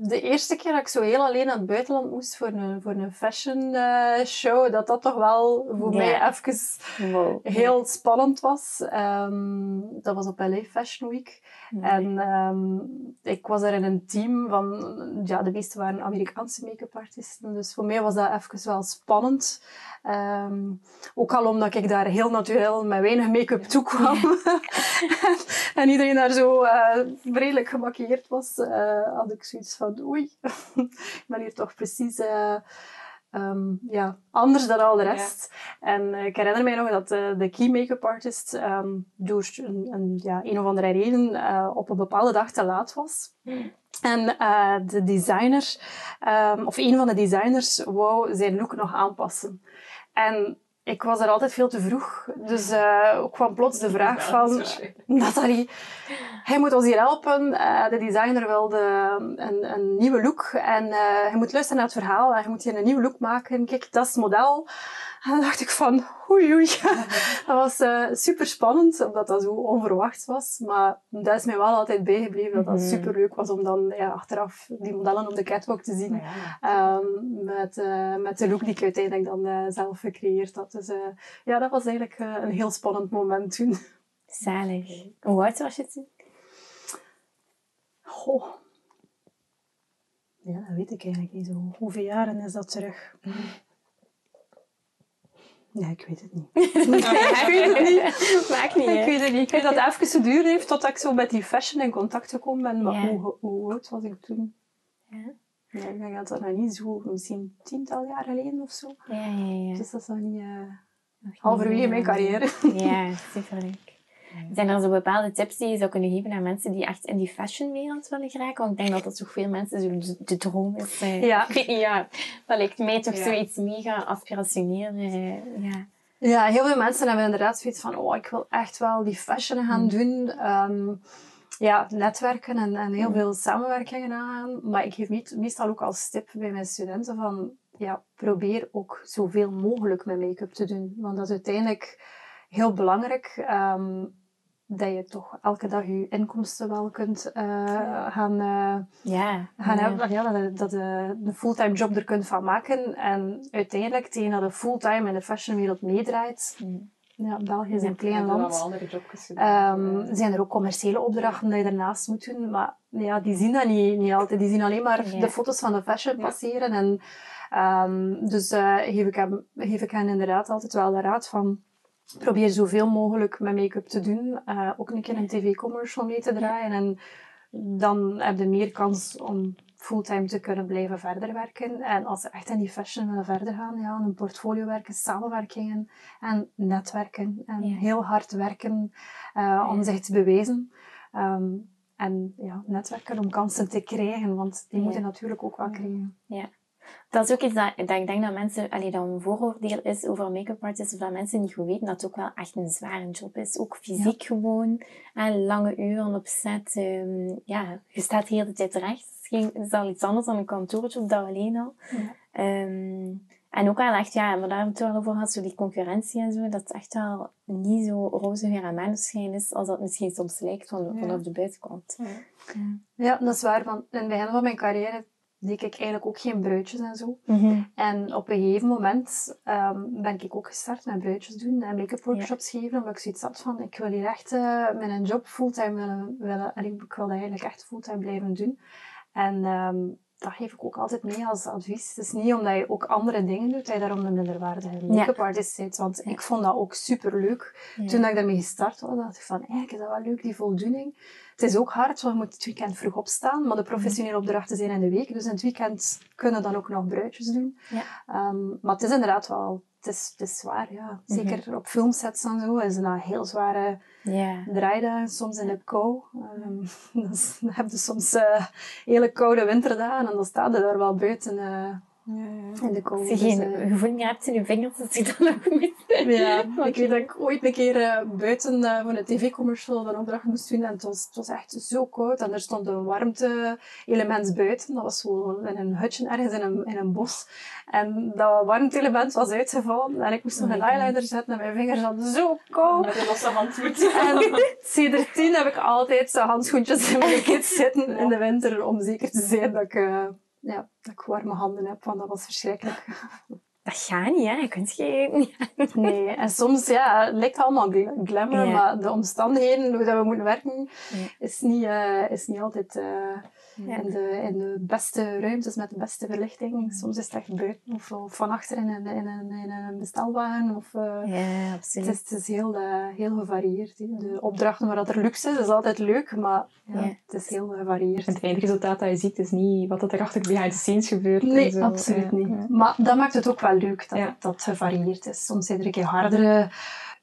de eerste keer dat ik zo heel alleen naar het buitenland moest voor een, voor een fashion eh, show, dat dat toch wel voor mij even Wow. heel spannend was. Ehm, dat was op LA Fashion Week. En ehm, ik was er in een team van, ja, de meeste waren Amerikaanse make-up artiesten. Dus voor mij was dat even wel spannend. Ehm, ook al omdat ik daar heel natuurlijk met weinig make-up toe kwam. *laughs* en iedereen daar zo eh, redelijk gemaquilleerd was, eh, had ik zoiets van, oei, *laughs* ik ben hier toch precies... eh, ehm, ja, anders dan al de rest. En eh, ik herinner mij nog dat eh, de key make-up artist ehm, door een, een, ja, een of andere reden eh, op een bepaalde dag te laat was. En eh, de designer, ehm, of een van de designers, wou zijn look nog aanpassen. En ik was er altijd veel te vroeg. Dus eh kwam plots de vraag van... Nathalie, hij moet ons hier helpen. Eh, de designer wilde een, een nieuwe look. En eh hij moet luisteren naar het verhaal. En hij moet hier een nieuwe look maken. Kijk, dat is het model. En dan dacht ik van... oei oei. *laughs* dat was uh, super spannend, omdat dat zo onverwacht was. Maar dat is mij wel altijd bijgebleven, dat dat Mhm. super leuk was om dan ja, achteraf die modellen op de catwalk te zien. Ja. Ehm, met, eh, met de look die ik uiteindelijk dan eh, zelf gecreëerd had. Dus eh, ja, dat was eigenlijk eh, een heel spannend moment toen. Zalig. Hoe oud was je toen? Goh. Ja, dat weet ik eigenlijk niet zo. Hoeveel jaren is dat terug? Ja, ik weet het niet. *laughs* ik weet het niet. Maakt niet, Ik hè? weet het niet. Ik weet dat het even geduurd heeft totdat ik zo met die fashion in contact gekomen ben. Maar Ja. hoe, hoe oud was ik toen? Ja. Ja, ik denk dat dat nog niet zo, misschien tiental jaar geleden of zo. Ja, ja, ja. Dus dat is nog niet uh, Nog halverwege mijn carrière. Ja, superleuk. Zijn er zo bepaalde tips die je zou kunnen geven aan mensen die echt in die fashionwereld willen geraken? Want ik denk dat dat toch veel mensen zo de, droom is. eh. Ja. *laughs* Niet. Dat lijkt mij toch Ja. zoiets mega aspirationeel. eh, ja. Ja, heel veel mensen hebben inderdaad zoiets van, oh, ik wil echt wel die fashion gaan Mm. doen. Ehm, ja, netwerken en, en heel Mm. veel samenwerkingen aan. Maar ik geef meet- meestal ook als tip bij mijn studenten van, ja, probeer ook zoveel mogelijk met make-up te doen. Want dat is uiteindelijk heel belangrijk. ehm, dat je toch elke dag je inkomsten wel kunt eh, gaan, eh, Ja. gaan ja. hebben. Ja, dat je, dat een fulltime job er kunt van maken. En uiteindelijk, tegen dat je fulltime in de fashionwereld meedraait, Mm. ja, België is een klein land. Ehm, zijn er ook commerciële opdrachten die je daarnaast moet doen, maar ja, die zien dat niet, niet altijd. Die zien alleen maar de foto's van de fashion passeren. En, ehm, dus eh, geef, ik hem, geef ik hen inderdaad altijd wel de raad van probeer zoveel mogelijk met make-up te doen. Eh, ook een keer een tv-commercial mee te draaien. En dan heb je meer kans om fulltime te kunnen blijven verder werken. En als ze echt in die fashion willen verder gaan, ja, een portfolio werken, samenwerkingen en netwerken. En Ja. heel hard werken eh, om Ja. zich te bewijzen. Ehm, en ja, netwerken om kansen te krijgen, want die Ja. moeten natuurlijk ook wel krijgen. Dat is ook iets dat, dat ik denk dat mensen, allee, dat een vooroordeel is over make-up artists, of dat mensen niet goed weten dat het ook wel echt een zware job is. Ook fysiek gewoon, en lange uren op set. ehm, ja, je staat de hele tijd recht. Het is, al iets anders dan een kantoorjob, dat alleen al. Ja. Ehm, en ook wel echt, ja, maar daar hebben we het over gehad, zo die concurrentie en zo, dat het echt wel niet zo roze weer aan maneschijn is, als dat misschien soms lijkt van, vanaf de buitenkant. Ja. Ja, dat is waar. Want in het begin van mijn carrière deed ik eigenlijk ook geen bruidjes en zo. Mhm. En op een gegeven moment ehm, ben ik ook gestart met bruidjes doen en make-up workshops geven, omdat ik zoiets had van, ik wil hier echt eh, mijn job fulltime willen, willen en ik wil dat eigenlijk echt fulltime blijven doen. En ehm, dat geef ik ook altijd mee als advies. Het is niet omdat je ook andere dingen doet, dat je daarom een minderwaardige make-up artist bent. Want Ja. ik vond dat ook super leuk. Ja. Toen dat ik daarmee gestart was, dacht ik van, eigenlijk is dat wel leuk, die voldoening. Het is ook hard, want je moet het weekend vroeg opstaan, maar de professionele opdrachten zijn in de week. Dus in het weekend kunnen dan ook nog bruidjes doen. Ja. Ehm, maar het is inderdaad wel, het is, het is zwaar, ja. Zeker op filmsets en zo is het een heel zware Ja. draaidagen, soms in de kou. Ehm, *laughs* dan heb je soms eh, hele koude winterdagen en dan staat je daar wel buiten eh, in de kou. Als je Dus, geen gevoel meer hebt in je vingers, dat je dan nog moet. ja, *laughs* ik weet dat ik ooit een keer eh, buiten eh, voor een tv-commercial een opdracht moest doen en het was, het was echt zo koud en er stond een warmte-element buiten. Dat was zo in een hutje ergens in een, in een bos. En dat warmte-element was uitgevallen en ik moest nog Oh een eyeliner zetten en mijn vingers hadden zo koud. Met een losse handvoet. *laughs* En sinds tien heb ik altijd zo handschoentjes in mijn kit zitten in de winter om zeker te zijn dat ik, eh, ja, dat ik warme handen heb, want dat was verschrikkelijk. *laughs* Dat gaat niet, hè? Je kunt geen... *laughs* Nee, en soms ja, het lijkt allemaal gl- glamour, Ja. maar de omstandigheden hoe dat we moeten werken, Ja. is, niet, eh, is niet altijd eh, Ja. in, de, in de beste ruimtes met de beste verlichting. Soms is het echt buiten of, of van achter in een, in een, in een bestelwagen. Of, eh, Ja, het, absoluut. is, het is heel, eh, heel gevarieerd. hè. De opdrachten waar dat er luxe is, is altijd leuk, maar ja, Ja. het is heel gevarieerd. Het eindresultaat dat je ziet is niet wat er achter behind the scenes gebeurt. en Nee, zo. absoluut Ja, niet. ja. Maar dat maakt het ook wel leuk, dat, Ja. dat het gevarieerd is. Soms zijn er een keer hardere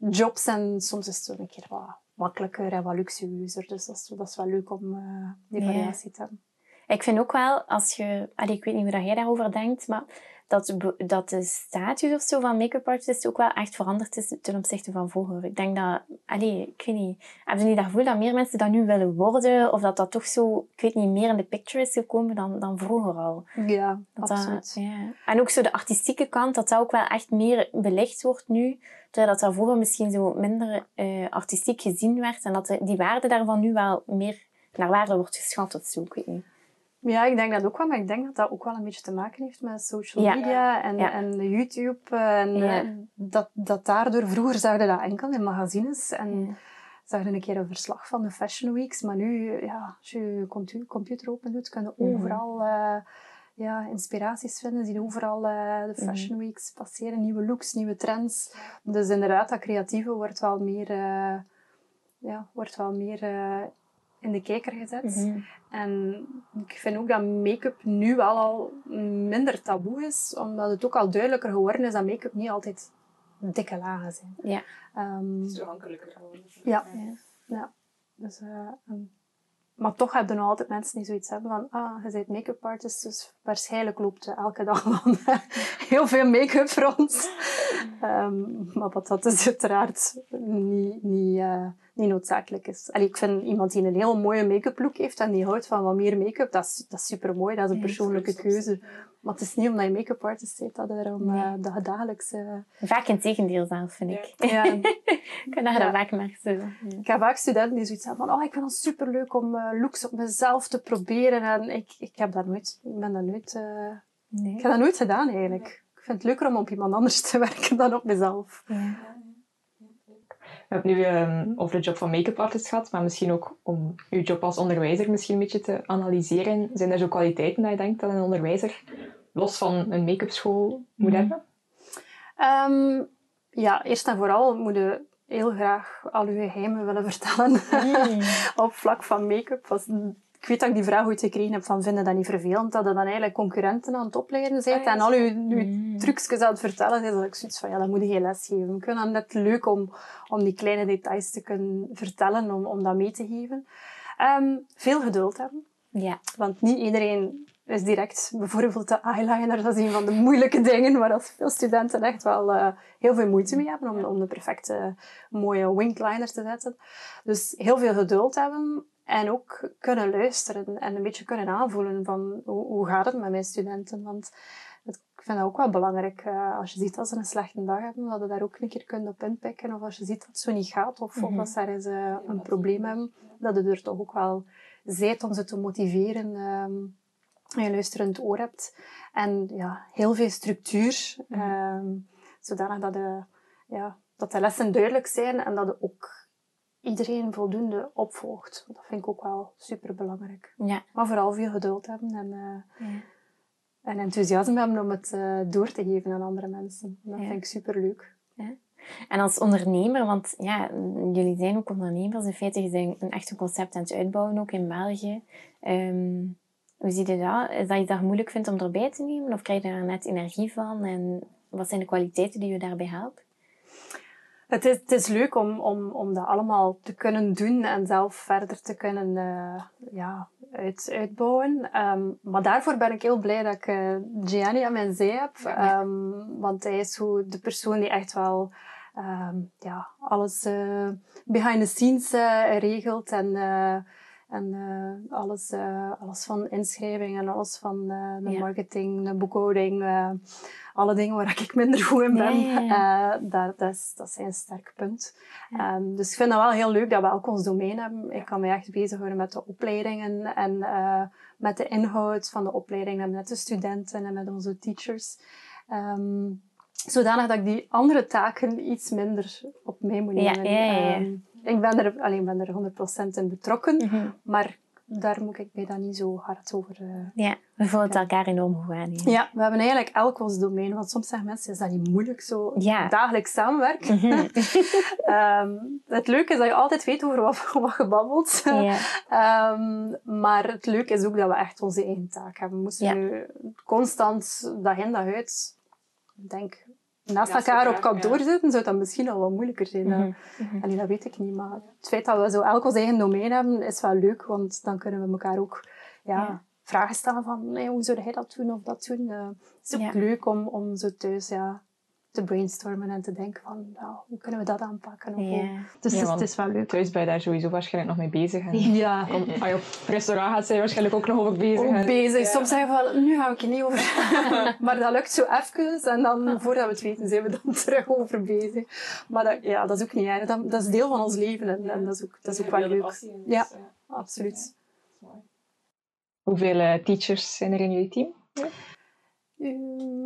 jobs en soms is het zo een keer wat makkelijker en wat luxueuzer. Dus dat is, dat is wel leuk om eh, die Ja. variatie te hebben. Ik vind ook wel, als je... Allee, ik weet niet hoe dat jij daarover denkt, maar dat, dat de status of zo van make-up artist ook wel echt veranderd is ten opzichte van vroeger. Ik denk dat, allee, ik weet niet, hebben ze niet dat gevoel dat meer mensen dat nu willen worden? Of dat dat toch zo, ik weet niet, meer in de picture is gekomen dan, dan vroeger al? Ja, Dat dat- absoluut. ja. En ook zo de artistieke kant, dat dat ook wel echt meer belicht wordt nu. Terwijl dat, dat vroeger misschien zo minder eh, artistiek gezien werd. En dat de- die waarde daarvan nu wel meer naar waarde wordt geschat of zo. Ik weet niet. Ja, ik denk dat ook wel, maar ik denk dat dat ook wel een beetje te maken heeft met social Ja. media en, Ja. en YouTube. eh, En Ja. eh, dat, dat daardoor, vroeger zag je dat enkel in magazines en Ja. zag je een keer een verslag van de Fashion Weeks. Maar nu, ja, als je je compu- computer open doet, kun je overal eh, ja, inspiraties vinden. Zie je overal de Fashion Weeks passeren, nieuwe looks, nieuwe trends. Dus inderdaad, dat creatieve wordt wel meer, ja, wordt wel meer in de kijker gezet. Mhm. En ik vind ook dat make-up nu wel al minder taboe is, omdat het ook al duidelijker geworden is dat make-up niet altijd dikke lagen zijn. Ja. Ehm, toegankelijker geworden. ja. Ja. ja. Dus, eh, ehm, maar toch hebben nog altijd mensen die zoiets hebben van, ah, je bent make-up artist, dus waarschijnlijk loopt je elke dag van *laughs* heel veel make-up rond. Ehm, maar wat dat dus uiteraard niet, niet, eh, niet noodzakelijk is. Allee, ik vind iemand die een heel mooie make-up look heeft en die houdt van wat meer make-up, dat is, dat is super mooi, dat is een persoonlijke keuze. Maar het is niet omdat je make-up artist bent dat er om Nee. eh, dat je dagelijks... eh, Vaak in tegendeel zelf, vind ik. ja, *laughs* Ik kan Ja. vaak. Zo. Ja. Ik heb vaak studenten die zoiets hebben van, oh, ik vind het superleuk om eh, looks op mezelf te proberen. En ik, ik heb dat nooit, ik ben dat nooit, Nee. ik heb dat nooit gedaan eigenlijk. Ik vind het leuker om op iemand anders te *laughs* werken dan op mezelf. Ja. We hebben nu ehm, over de job van make-up artist gehad, maar misschien ook om uw job als onderwijzer misschien een beetje te analyseren. Zijn er zo kwaliteiten dat je denkt dat een onderwijzer los van een make-up school moet Mhm. hebben? Ehm, ja, eerst en vooral moet je heel graag al uw geheimen willen vertellen Mm. *laughs* op vlak van make-up. Was- Ik weet dat ik die vraag ooit gekregen heb van vinden dat niet vervelend dat je dan eigenlijk concurrenten aan het opleiden bent Ah, ja, en al uw, uw Mm. trucjes aan het vertellen is dat ik zoiets van ja, dat moet je geen les geven. Ik vind het net leuk om, om die kleine details te kunnen vertellen, om, om dat mee te geven. Ehm, veel geduld hebben, Ja. want niet iedereen is direct bijvoorbeeld de eyeliner, dat is een van de moeilijke dingen waar als veel studenten echt wel eh, heel veel moeite mee hebben om, om de perfecte mooie winkliner te zetten. Dus heel veel geduld hebben en ook kunnen luisteren en een beetje kunnen aanvoelen van hoe, hoe gaat het met mijn studenten. Want het- ik vind dat ook wel belangrijk. eh, als je ziet dat ze een slechte dag hebben, dat je daar ook een keer kunt op inpikken. Of als je ziet dat het zo niet gaat, of, of Mhm. als ze ergens eh, een probleem hebben, dat je er toch ook wel zijt om ze te motiveren. ehm, en je luisterend oor hebt. En ja, heel veel structuur. ehm, zodanig dat de, ja, dat de lessen duidelijk zijn en dat je ook iedereen voldoende opvolgt. Dat vind ik ook wel super belangrijk. Ja. Maar vooral veel geduld hebben en, eh, Ja. en enthousiasme hebben om het eh, door te geven aan andere mensen. Dat Ja. vind ik super leuk. En als ondernemer, want ja, jullie zijn ook ondernemers. In feite, je bent een echt een concept aan het uitbouwen, ook in België. Ehm, hoe zie je dat? Is dat je dat moeilijk vindt om erbij te nemen? Of krijg je daar net energie van? En wat zijn de kwaliteiten die je daarbij helpt? Het is, het is leuk om, om, om dat allemaal te kunnen doen en zelf verder te kunnen eh, ja, uit, uitbouwen. Ehm, maar daarvoor ben ik heel blij dat ik eh, Gianni aan mijn zij heb. Ehm, want hij is zo de persoon die echt wel ehm, ja, alles eh, behind the scenes regelt. En, en eh, alles, eh, alles van inschrijving en alles van eh, de Ja. marketing, de boekhouding. alle dingen waar ik minder goed in ben. Ja, Eh, dat, dat, is, dat zijn sterk punt. Ehm, dus ik vind dat wel heel leuk dat we elk ons domein hebben. Ik kan me echt bezighouden met de opleidingen en met de inhoud van de opleidingen en met de studenten en met onze teachers. Ehm, zodanig dat ik die andere taken iets minder op mij moet nemen. ja, ja, ja. Ehm, ik ben er, alleen ben er 100% in betrokken, Mhm. maar daar moet ik mij dan niet zo hard over... eh, Ja, we voelen het elkaar enorm goed aan. hier. ja, we hebben eigenlijk elk ons domein. Want soms zeggen mensen, is dat niet moeilijk zo Ja. dagelijks samenwerken? *laughs* Ehm, het leuke is dat je altijd weet over wat, *laughs* wat je babbelt. Ja. *laughs* Ehm, maar het leuke is ook dat we echt onze eigen taak hebben. We moesten Ja. nu constant dag in dag uit, ik denk, naast elkaar op ja. zitten, zou dat misschien al wat moeilijker zijn. Uh, allee, dat weet ik niet. Maar het feit dat we zo elk ons eigen domein hebben, is wel leuk. Want dan kunnen we elkaar ook ja, vragen stellen van hey, hoe zou jij dat doen of dat doen. Eh, het is ook leuk om, om zo thuis ja, te brainstormen en te denken van nou, hoe kunnen we dat aanpakken. Of. Dus Ja, het, is, want- het is wel leuk. Thuis ben je daar sowieso waarschijnlijk nog mee bezig. En Ja, *laughs* Kom, als je op restaurant gaat, zijn je waarschijnlijk ook nog over bezig. ook bezig. Soms zeggen we van, nu ga ik er niet over. *laughs* maar dat lukt zo even. En dan, voordat we het weten, zijn we dan *laughs* terug over bezig. Maar dat, ja, dat is ook niet erg. Dat, dat is deel van ons leven. En, en dat is ook, dat is ook wel leuk. Ja, absoluut. Hoeveel eh, teachers zijn er in jullie team? Um,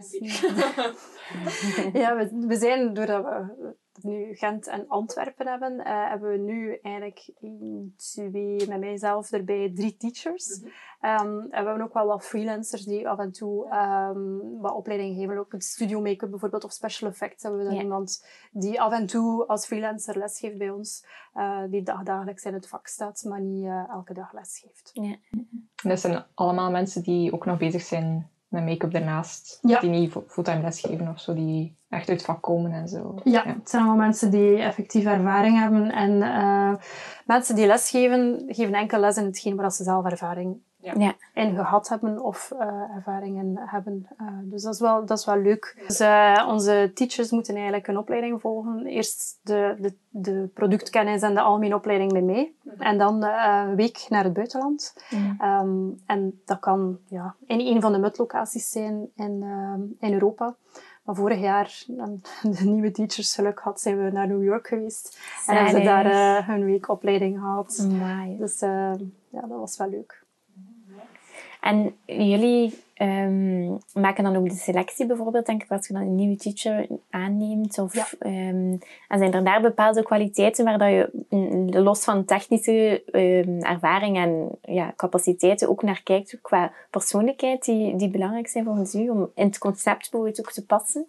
*laughs* ja, we, we zijn, doordat we nu Gent en Antwerpen hebben, eh, hebben we nu eigenlijk één, twee, met mijzelf erbij, drie teachers. Ehm, en we hebben ook wel wat freelancers die af en toe ehm, wat opleiding geven. Ook studio make-up bijvoorbeeld, of special effects hebben we dan Ja. iemand die af en toe als freelancer lesgeeft bij ons. eh, die dag- dagelijks in het vak staat, maar niet eh, elke dag lesgeeft. En dat zijn allemaal mensen die ook nog bezig zijn met make-up daarnaast. Ja. Die niet fu- fulltime lesgeven of zo, die echt uit het vak komen en zo. Ja, het zijn allemaal mensen die effectief ervaring hebben. En eh, mensen die lesgeven, geven enkel les in hetgeen waar ze zelf ervaring Ja. in gehad hebben of eh, ervaringen hebben. Eh, dus dat is wel, dat is wel leuk. Dus, eh, onze teachers moeten eigenlijk een opleiding volgen. Eerst de, de, de productkennis en de algemene opleiding bij mij. En dan een week naar het buitenland. Ja. Ehm, en dat kan ja, in een van de MUT-locaties zijn in, in Europa. Maar vorig jaar, *laughs* de nieuwe teachers geluk had, zijn we naar New York geweest. En hebben ze daar hun week opleiding gehad. Amai. Dus ja, dat was wel leuk. En jullie ehm, maken dan ook de selectie bijvoorbeeld, denk ik, als je dan een nieuwe teacher aanneemt? Of, Ja. ehm, en zijn er daar bepaalde kwaliteiten waar dat je mm, los van technische ehm, ervaring en ja, capaciteiten ook naar kijkt, qua persoonlijkheid, die, die belangrijk zijn volgens u om in het concept bijvoorbeeld ook te passen?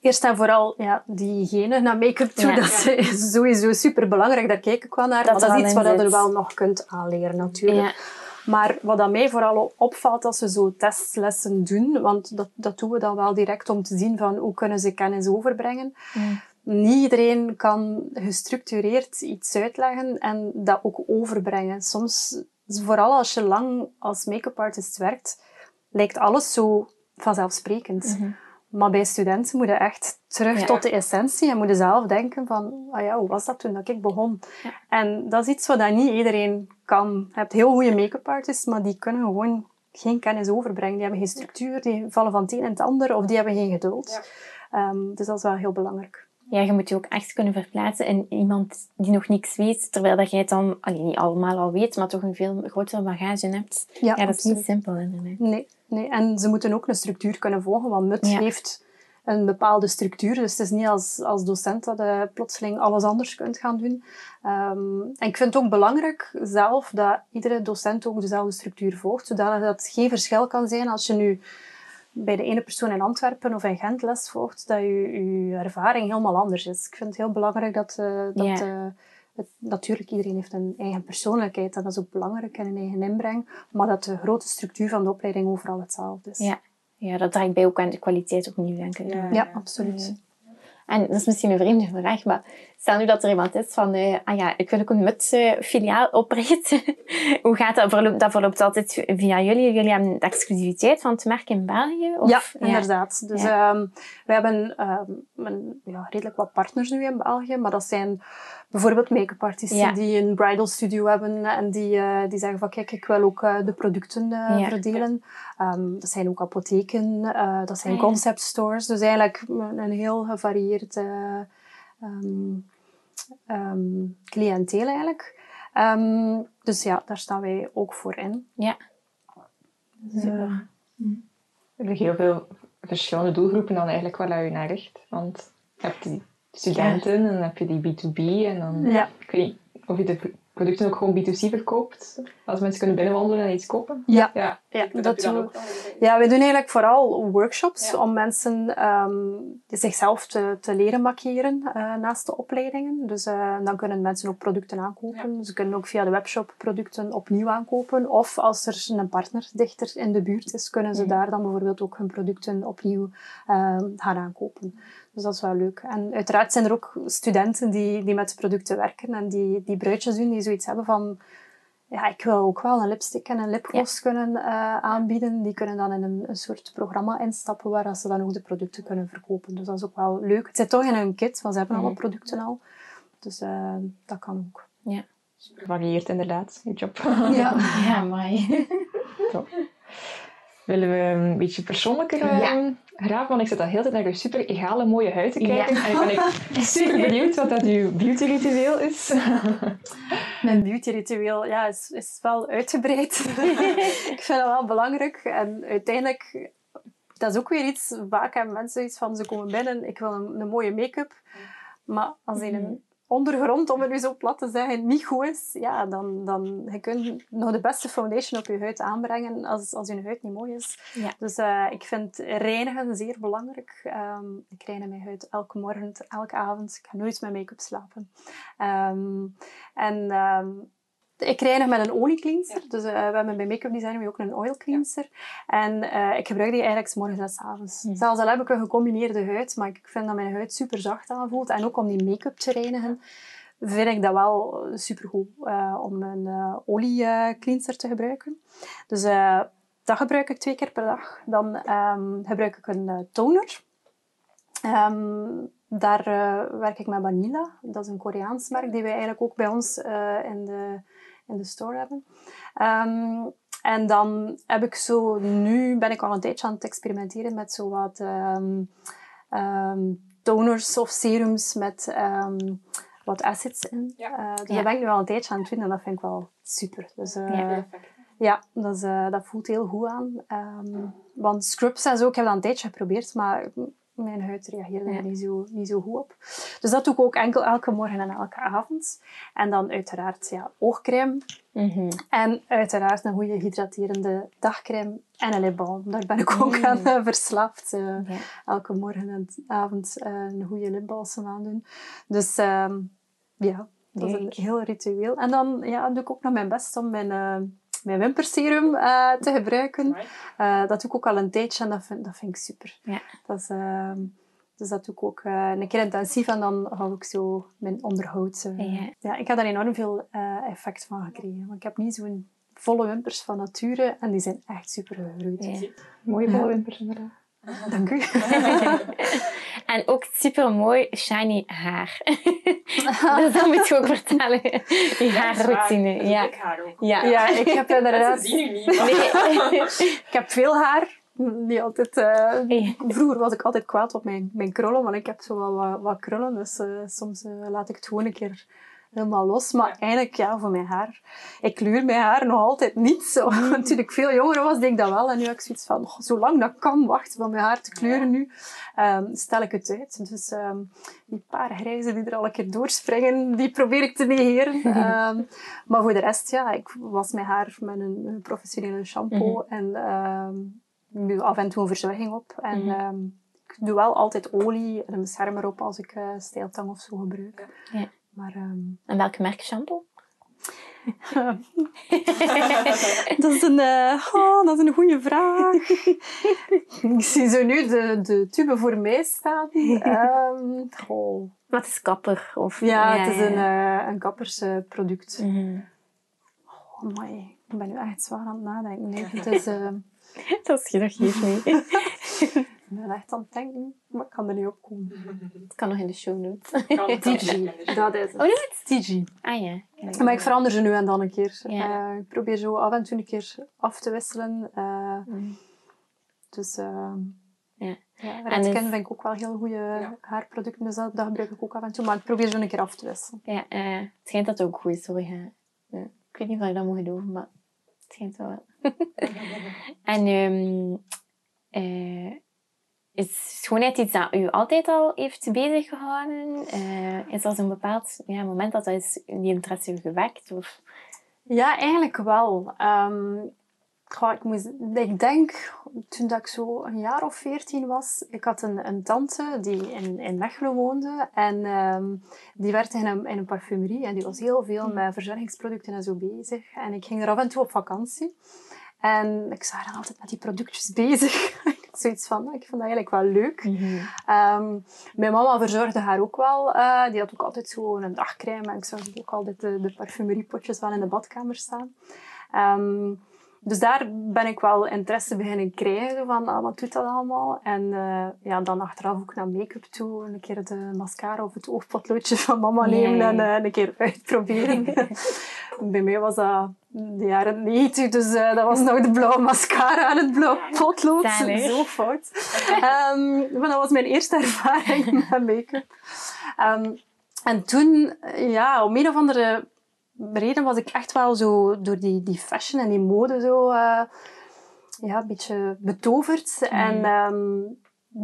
Eerst en vooral ja, diegene naar make-up toe. Ja. Dat is sowieso super belangrijk. Daar kijk ik wel naar. Dat maar dat is iets wat je er wel nog kunt aanleren, natuurlijk. Maar wat aan mij vooral opvalt als we zo testlessen doen, want dat, dat doen we dan wel direct om te zien van hoe kunnen ze kennis overbrengen. Ja. Niet iedereen kan gestructureerd iets uitleggen en dat ook overbrengen. Soms, vooral als je lang als make-up artist werkt, lijkt alles zo vanzelfsprekend. Mhm. Maar bij studenten moet je echt terug Ja. tot de essentie en moet je zelf denken van, ah ja, hoe was dat toen dat ik begon? Ja. En dat is iets wat niet iedereen kan. Je hebt heel goede make-up artists, maar die kunnen gewoon geen kennis overbrengen. Die hebben geen structuur, die vallen van het een in het ander, of die hebben geen geduld. Ehm, dus dat is wel heel belangrijk. Ja, je moet je ook echt kunnen verplaatsen in iemand die nog niks weet, terwijl dat jij het dan allee, niet allemaal al weet, maar toch een veel grotere bagage hebt. Ja, Ja, dat is niet simpel inderdaad. Nee, nee, en ze moeten ook een structuur kunnen volgen, want MUT Ja. heeft een bepaalde structuur. Dus het is niet als, als docent dat je plotseling alles anders kunt gaan doen. Ehm, en ik vind het ook belangrijk zelf dat iedere docent ook dezelfde structuur volgt, zodat het geen verschil kan zijn als je nu bij de ene persoon in Antwerpen of in Gent les volgt, dat je, je ervaring helemaal anders is. Ik vind het heel belangrijk dat, eh, dat eh, het, natuurlijk iedereen heeft een eigen persoonlijkheid en dat is ook belangrijk en een eigen inbreng, maar dat de grote structuur van de opleiding overal hetzelfde is. Ja. ja, dat draagt bij ook aan de kwaliteit opnieuw, denk ik. Ja. Ja, absoluut. En dat is misschien een vreemde vraag, maar stel nu dat er iemand is van, eh, ah ja, ik wil ook een MUT-filiaal oprichten. *laughs* Hoe gaat dat? Verloopt, dat verloopt altijd via jullie? Jullie hebben de exclusiviteit van het merk in België? Of, ja, inderdaad. Dus ehm, we hebben een, ja, redelijk wat partners nu in België, maar dat zijn bijvoorbeeld make-up artiesten Ja. die een bridal studio hebben en die, eh, die zeggen van kijk, ik wil ook eh, de producten eh, Ja. verdelen. Ehm, dat zijn ook apotheken, eh, dat zijn Ah, ja. concept stores, dus eigenlijk een, een heel gevarieerd ehm, cliënteel eigenlijk. Ehm, dus ja, daar staan wij ook voor in. Ja. Dus, eh, Er zijn heel veel verschillende doelgroepen dan eigenlijk waar je naar richt. Want je hebt die studenten en dan heb je die B2B en dan... ja. Ik weet niet of je de producten ook gewoon B2C verkoopt. Als mensen kunnen binnenwandelen en iets kopen. Ja, Ja. ja, Dat, doen we. Ja, we doen eigenlijk vooral workshops om mensen ehm, zichzelf te, te leren maquilleren eh, naast de opleidingen. Dus eh, dan kunnen mensen ook producten aankopen. Ze kunnen ook via de webshop producten opnieuw aankopen. Of als er een partner dichter in de buurt is, kunnen ze Mhm. daar dan bijvoorbeeld ook hun producten opnieuw eh, gaan aankopen. Dus dat is wel leuk. En uiteraard zijn er ook studenten die, die met de producten werken en die, die bruidjes doen, die zoiets hebben van ja, ik wil ook wel een lipstick en een lipgloss kunnen eh, aanbieden. Die kunnen dan in een, een soort programma instappen waar ze dan ook de producten kunnen verkopen. Dus dat is ook wel leuk. Het zit toch in hun kit, want ze hebben alle producten al. Dus eh, dat kan ook. Ja. Varieert inderdaad, je job. *laughs* Ja. Ja, mooi. Top. Willen we een beetje persoonlijker Ja. Graven? Want ik zit al heel tijd naar uw super egale mooie huid te kijken. Ja. En ik ben ik *laughs* super benieuwd wat dat uw beauty ritueel is. *laughs* Mijn beauty-ritueel ja, is, is wel uitgebreid. *laughs* ik vind dat wel belangrijk. En uiteindelijk, dat is ook weer iets, vaak hebben mensen iets van, ze komen binnen, ik wil een, een mooie make-up. Maar als die een ondergrond, om het nu zo plat te zeggen, niet goed is, ja, dan, dan je kunt nog de beste foundation op je huid aanbrengen als, als je huid niet mooi is. Ja. Dus eh, ik vind reinigen zeer belangrijk. Ehm, ik reinig mijn huid elke morgen, elke avond. Ik ga nooit met make-up slapen. Ehm, en ehm, ik reinig met een oliecleanser. Dus eh, we hebben bij make-up designer ook een oil cleanser. En eh, ik gebruik die eigenlijk 's morgens en 's avonds. Mhm. Zelfs al heb ik een gecombineerde huid, maar ik vind dat mijn huid super zacht aanvoelt. En ook om die make-up te reinigen, vind ik dat wel supergoed eh om een eh olie eh, cleanser te gebruiken. Dus dat gebruik ik twee keer per dag. Dan ehm, gebruik ik een toner. Ehm, daar werk ik met Vanilla. Dat is een Koreaans merk die wij eigenlijk ook bij ons in, de, in de store hebben. Ehm, en dan heb ik zo, nu ben ik al een tijdje aan het experimenteren met zo wat ehm, ehm, toners of serums met ehm, wat acids in. Ja. Eh, dus Ja. dat ben ik nu al een tijdje aan het doen en dat vind ik wel super. Dus, eh, Ja. ja, dat, is, eh, dat voelt heel goed aan. Ehm, want scrubs en zo, ik heb dat een tijdje geprobeerd, maar mijn huid reageerde Ja. er niet zo, niet zo goed op. Dus dat doe ik ook enkel elke morgen en elke avond. En dan uiteraard ja, oogcrème. Mhm. En uiteraard een goede hydraterende dagcrème en een lipbalm. Daar ben ik ook aan eh, verslaafd. eh, Ja. elke morgen en avond eh, een goede lipbalsem aandoen. Dus ehm, ja, dat is een heel ritueel. En dan ja, doe ik ook nog mijn best om mijn, mijn wimperserum eh, te gebruiken. Eh, dat doe ik ook al een tijdje en dat vind, dat vind ik super. Ja. Dat is, ehm, dus dat doe ik ook eh, een keer intensief en dan hou ik zo mijn onderhoud. Ja. ja, ik heb daar enorm veel eh, effect van gekregen. Want ik heb niet zo'n volle wimpers van nature en die zijn echt super gegroeid. Ja. Mooie volle wimpers inderdaad. *laughs* Dank u. *laughs* En ook super mooi shiny haar. *laughs* dus dat moet je ook vertellen. Die haarroutine. Ja. Ik haar ook. Ja. Ja, ik heb inderdaad... Niet. Nee. Ik heb veel haar. Niet altijd, eh, vroeger was ik altijd kwaad op mijn, mijn krullen, want ik heb zo wel wat, wat krullen. Dus eh, soms eh, laat ik het gewoon een keer helemaal los. Maar eigenlijk, ja, voor mijn haar. Ik kleur mijn haar nog altijd niet zo. Want *laughs* Toen ik veel jonger was, deed ik dat wel. En nu heb ik zoiets van, oh, zolang dat kan, wachten van mijn haar te kleuren nu, ehm, stel ik het uit. Dus ehm, die paar grijzen die er al een keer doorspringen, die probeer ik te negeren. *laughs* Ehm, maar voor de rest, ja, ik was mijn haar met een, een professionele shampoo. En ehm, nu af en toe een verzorging op. En Mhm. ik doe wel altijd olie en een beschermer op als ik stijltang of zo gebruik. Ja. Maar ehm, En welk merk shampoo? *laughs* dat, is een, eh, oh, dat is een goede vraag. *laughs* ik zie zo nu de, de tube voor mij staan. Ehm, goh. Wat is kapper? Of, Ja, het is een, eh een kappersproduct. Mhm. Oh, amai. Ik ben nu echt zwaar aan het nadenken. Nee, het is, eh, *laughs* Dat is geeft niet. Ik ben echt aan het denken, maar ik kan er niet op komen. *laughs* Het kan nog in de show notes. *laughs* TG, dat is Oh, het. nee? TG. Ah ja. Maar ik verander ze nu en dan een keer. Ja. Eh, ik probeer zo af en toe een keer af te wisselen. Eh, Mhm. dus uh, Ja. ja, En Redken is- vind ik ook wel heel goede haarproducten. Dus dat, dat gebruik ik ook af en toe. Maar ik probeer zo een keer af te wisselen. Ja, eh, het schijnt dat het ook goed is voor je. Ik weet niet of ik dat moet geloven, maar het schijnt wel. *laughs* en ehm, eh, is schoonheid iets dat u altijd al heeft bezig gehouden? Eh, is er zo'n bepaald ja, moment dat dat is die interesse u gewekt? Of... Ja, eigenlijk wel. Goh, ik, moest, ik denk, toen dat ik zo een jaar of veertien was, ik had een, een tante die in, in Mechelen woonde. En ehm, die werkte in een, in een parfumerie en die was heel veel met verzorgingsproducten en zo bezig. En ik ging er af en toe op vakantie. En ik zag dan altijd met die productjes *laughs* bezig. ik zoiets van, ik vind dat eigenlijk wel leuk. Mhm. Ehm, mijn mama verzorgde haar ook wel. eh, die had ook altijd zo een dagcrème. En ik zag ook altijd de, de parfumeriepotjes wel in de badkamer staan. Ehm, dus daar ben ik wel interesse beginnen krijgen. Van, ah, wat doet dat allemaal? En eh, ja, dan achteraf ook naar make-up toe. Een keer de mascara of het oogpotloodje *laughs* van mama nemen en eh, een keer uitproberen. *laughs* Bij mij was dat de jaren 90, dus eh, dat was nog de blauwe mascara en het blauwe potlood. Zo fout. Ehm, maar dat was mijn eerste *laughs* ervaring met make-up. Ehm, en toen, ja, om een of andere reden was ik echt wel zo door die, die fashion en die mode zo eh, ja, een beetje betoverd. En ehm,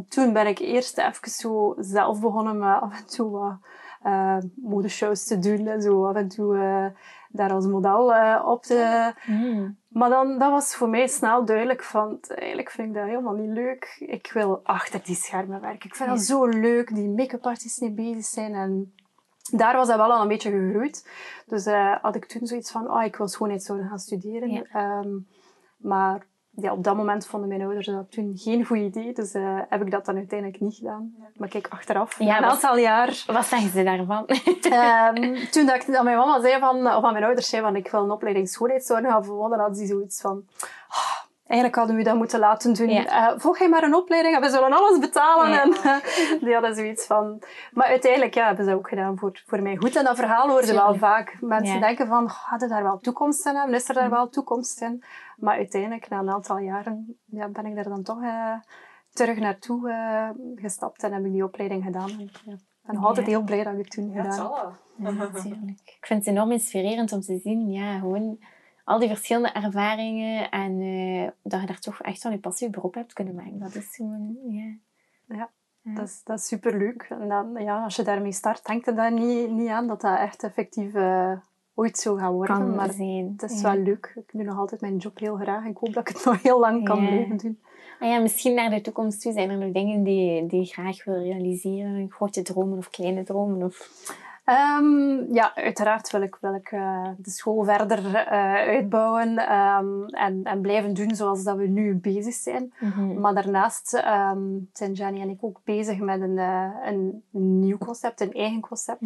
toen ben ik eerst even zo zelf begonnen met af en toe wat eh, modeshows te doen en zo af en toe eh, daar als model eh, op te... Mhm. Maar dan, dat was voor mij snel duidelijk van, eigenlijk vind ik dat helemaal niet leuk. Ik wil achter die schermen werken. Ik vind dat zo leuk, die make-up artists mee bezig zijn. En daar was dat wel al een beetje gegroeid. Dus eh, had ik toen zoiets van, oh, ik wil schoonheidszorg gaan studeren. Ja. Ehm, maar ja, op dat moment vonden mijn ouders dat toen geen goed idee. Dus eh, heb ik dat dan uiteindelijk niet gedaan. Maar kijk, achteraf, Ja, een aantal jaar... Wat zeggen ze daarvan? *laughs* Ehm, toen dat, ik, dat mijn mama zei van, of aan mijn ouders zei van ik wil een opleiding schoonheidszorg gaan volgen, hadden ze zoiets van "Ah, eigenlijk hadden we dat moeten laten doen. Ja. Eh, volg jij maar een opleiding en we zullen alles betalen. Ja. En eh, die hadden zoiets van... Maar uiteindelijk ja, hebben ze dat ook gedaan voor, voor mij goed. En dat verhaal hoorde wel Tuurlijk. vaak. Mensen Ja. denken van, er daar wel toekomst in hebben? Is er daar wel toekomst in? Maar uiteindelijk, na een aantal jaren, ja, ben ik daar dan toch eh, terug naartoe eh, gestapt en heb ik die opleiding gedaan. En, ja, ik ben altijd Ja. heel blij dat ik het toen gedaan heb. zal wel. Ja, *laughs* natuurlijk. Ik vind het enorm inspirerend om te zien, ja, gewoon al die verschillende ervaringen en eh, dat je daar toch echt van je passie beroep hebt kunnen maken. Dat is gewoon, ja. Ja, Ja. Dat is, dat is superleuk. En dan, ja, als je daarmee start, denk je daar niet, niet aan dat dat echt effectief eh, ooit zo gaat worden. kan maar zijn. het is ja. wel leuk. Ik doe nog altijd mijn job heel graag. Ik hoop dat ik het *laughs* nog heel lang kan Ja. blijven doen. Ah ja, misschien naar de toekomst toe zijn er nog dingen die, die je graag wil realiseren. Grote dromen of kleine dromen. Of... Ehm, ja, uiteraard wil ik, wil ik eh, de school verder eh, uitbouwen ehm, en, en blijven doen zoals dat we nu bezig zijn. Maar daarnaast ehm, zijn Jenny en ik ook bezig met een, eh, een nieuw concept, een eigen concept.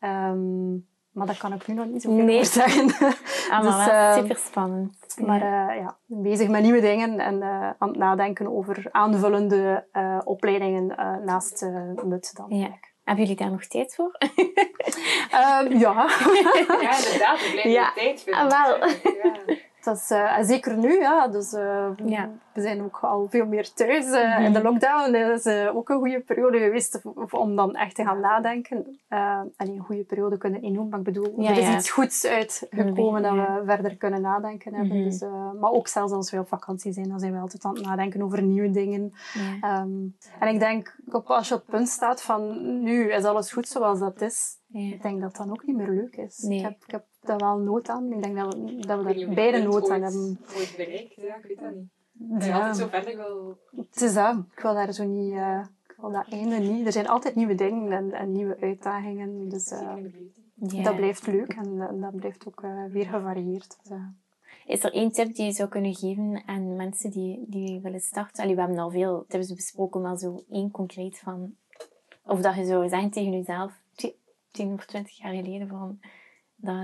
Mhm. Maar daar kan ik nu nog niet Nee. over zeggen. *laughs* *laughs* Ah, Dus, maar super spannend. Maar ja, bezig met nieuwe dingen en aan het nadenken over aanvullende opleidingen naast eh MUT dan. Ja. Hebben jullie daar nog tijd voor? *laughs* Ehm, ja, *laughs* Ja, inderdaad. Er blijft Ja. tijd vinden. Ah, wel. Ja. Dat is, eh, en zeker nu. Ja, dus, eh, Ja. We zijn ook al veel meer thuis. eh, Mhm. In de lockdown is eh, ook een goede periode geweest om dan echt te gaan nadenken. En een goede periode kunnen innoemen, maar ik bedoel, Ja, er is ja. iets goeds uitgekomen dat we verder kunnen nadenken hebben. Mhm. Dus, maar ook zelfs als we op vakantie zijn, dan zijn we altijd aan het nadenken over nieuwe dingen. Ehm, en ik denk, op, als je op het punt staat van nu is alles goed zoals dat is, ik denk dat dat ook niet meer leuk is. Nee. Ik, heb, ik heb daar wel nood aan. Ik denk dat we, dat we daar beide nood aan hebben. ooit bereikt, ja, ik weet dat niet. Dat je Ja, altijd zo verder wil... het is dat. Ik wil daar zo niet... eh, ik wil dat einde niet. Er zijn altijd nieuwe dingen en, en nieuwe uitdagingen. Dus eh. Ja. dat blijft leuk en, en dat blijft ook eh, weer gevarieerd. Dus, Is er één tip die je zou kunnen geven aan mensen die, die willen starten? Allee, we hebben al veel tips besproken, maar zo één concreet van... Of dat je zou zeggen tegen jezelf, ti- tien of twintig jaar geleden, van... Dat,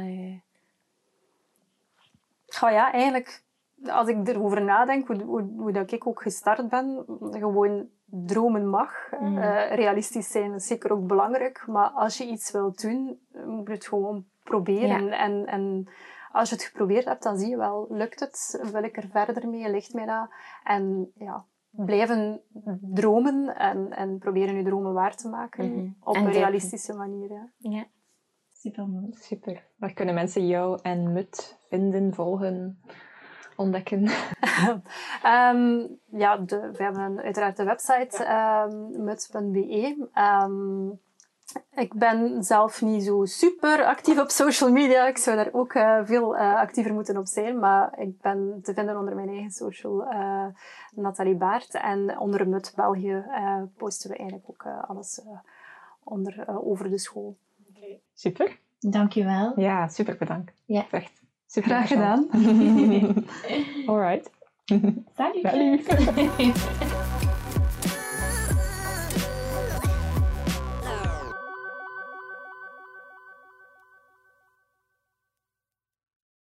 Goh, ja, eigenlijk, als ik erover nadenk, hoe, hoe, hoe dat ik ook gestart ben, gewoon dromen mag. Mm. Eh, realistisch zijn is zeker ook belangrijk, maar als je iets wilt doen, moet je het gewoon proberen. En, en als je het geprobeerd hebt, dan zie je wel, lukt het? Wil ik er verder mee? Ligt mij dat? En ja, blijven dromen en, en proberen je dromen waar te maken Mhm. op En een realistische manier. Ja. ja. Super mooi. Super. Waar kunnen mensen jou en Mut vinden, volgen, ontdekken? *laughs* Ehm, ja, de, we hebben een- uiteraard de website ehm muts.be. Ehm, ik ben zelf niet zo super actief op social media. Ik zou daar ook eh, veel eh, actiever moeten op zijn. Maar ik ben te vinden onder mijn eigen social, eh Nathalie Baart. En onder Mut België posten we eigenlijk ook alles onder, over de school. Super. Dankjewel. Ja, super bedankt. Ja. Echt super Graag gedaan. *laughs* *laughs* Alright. Salut! Salut. *laughs*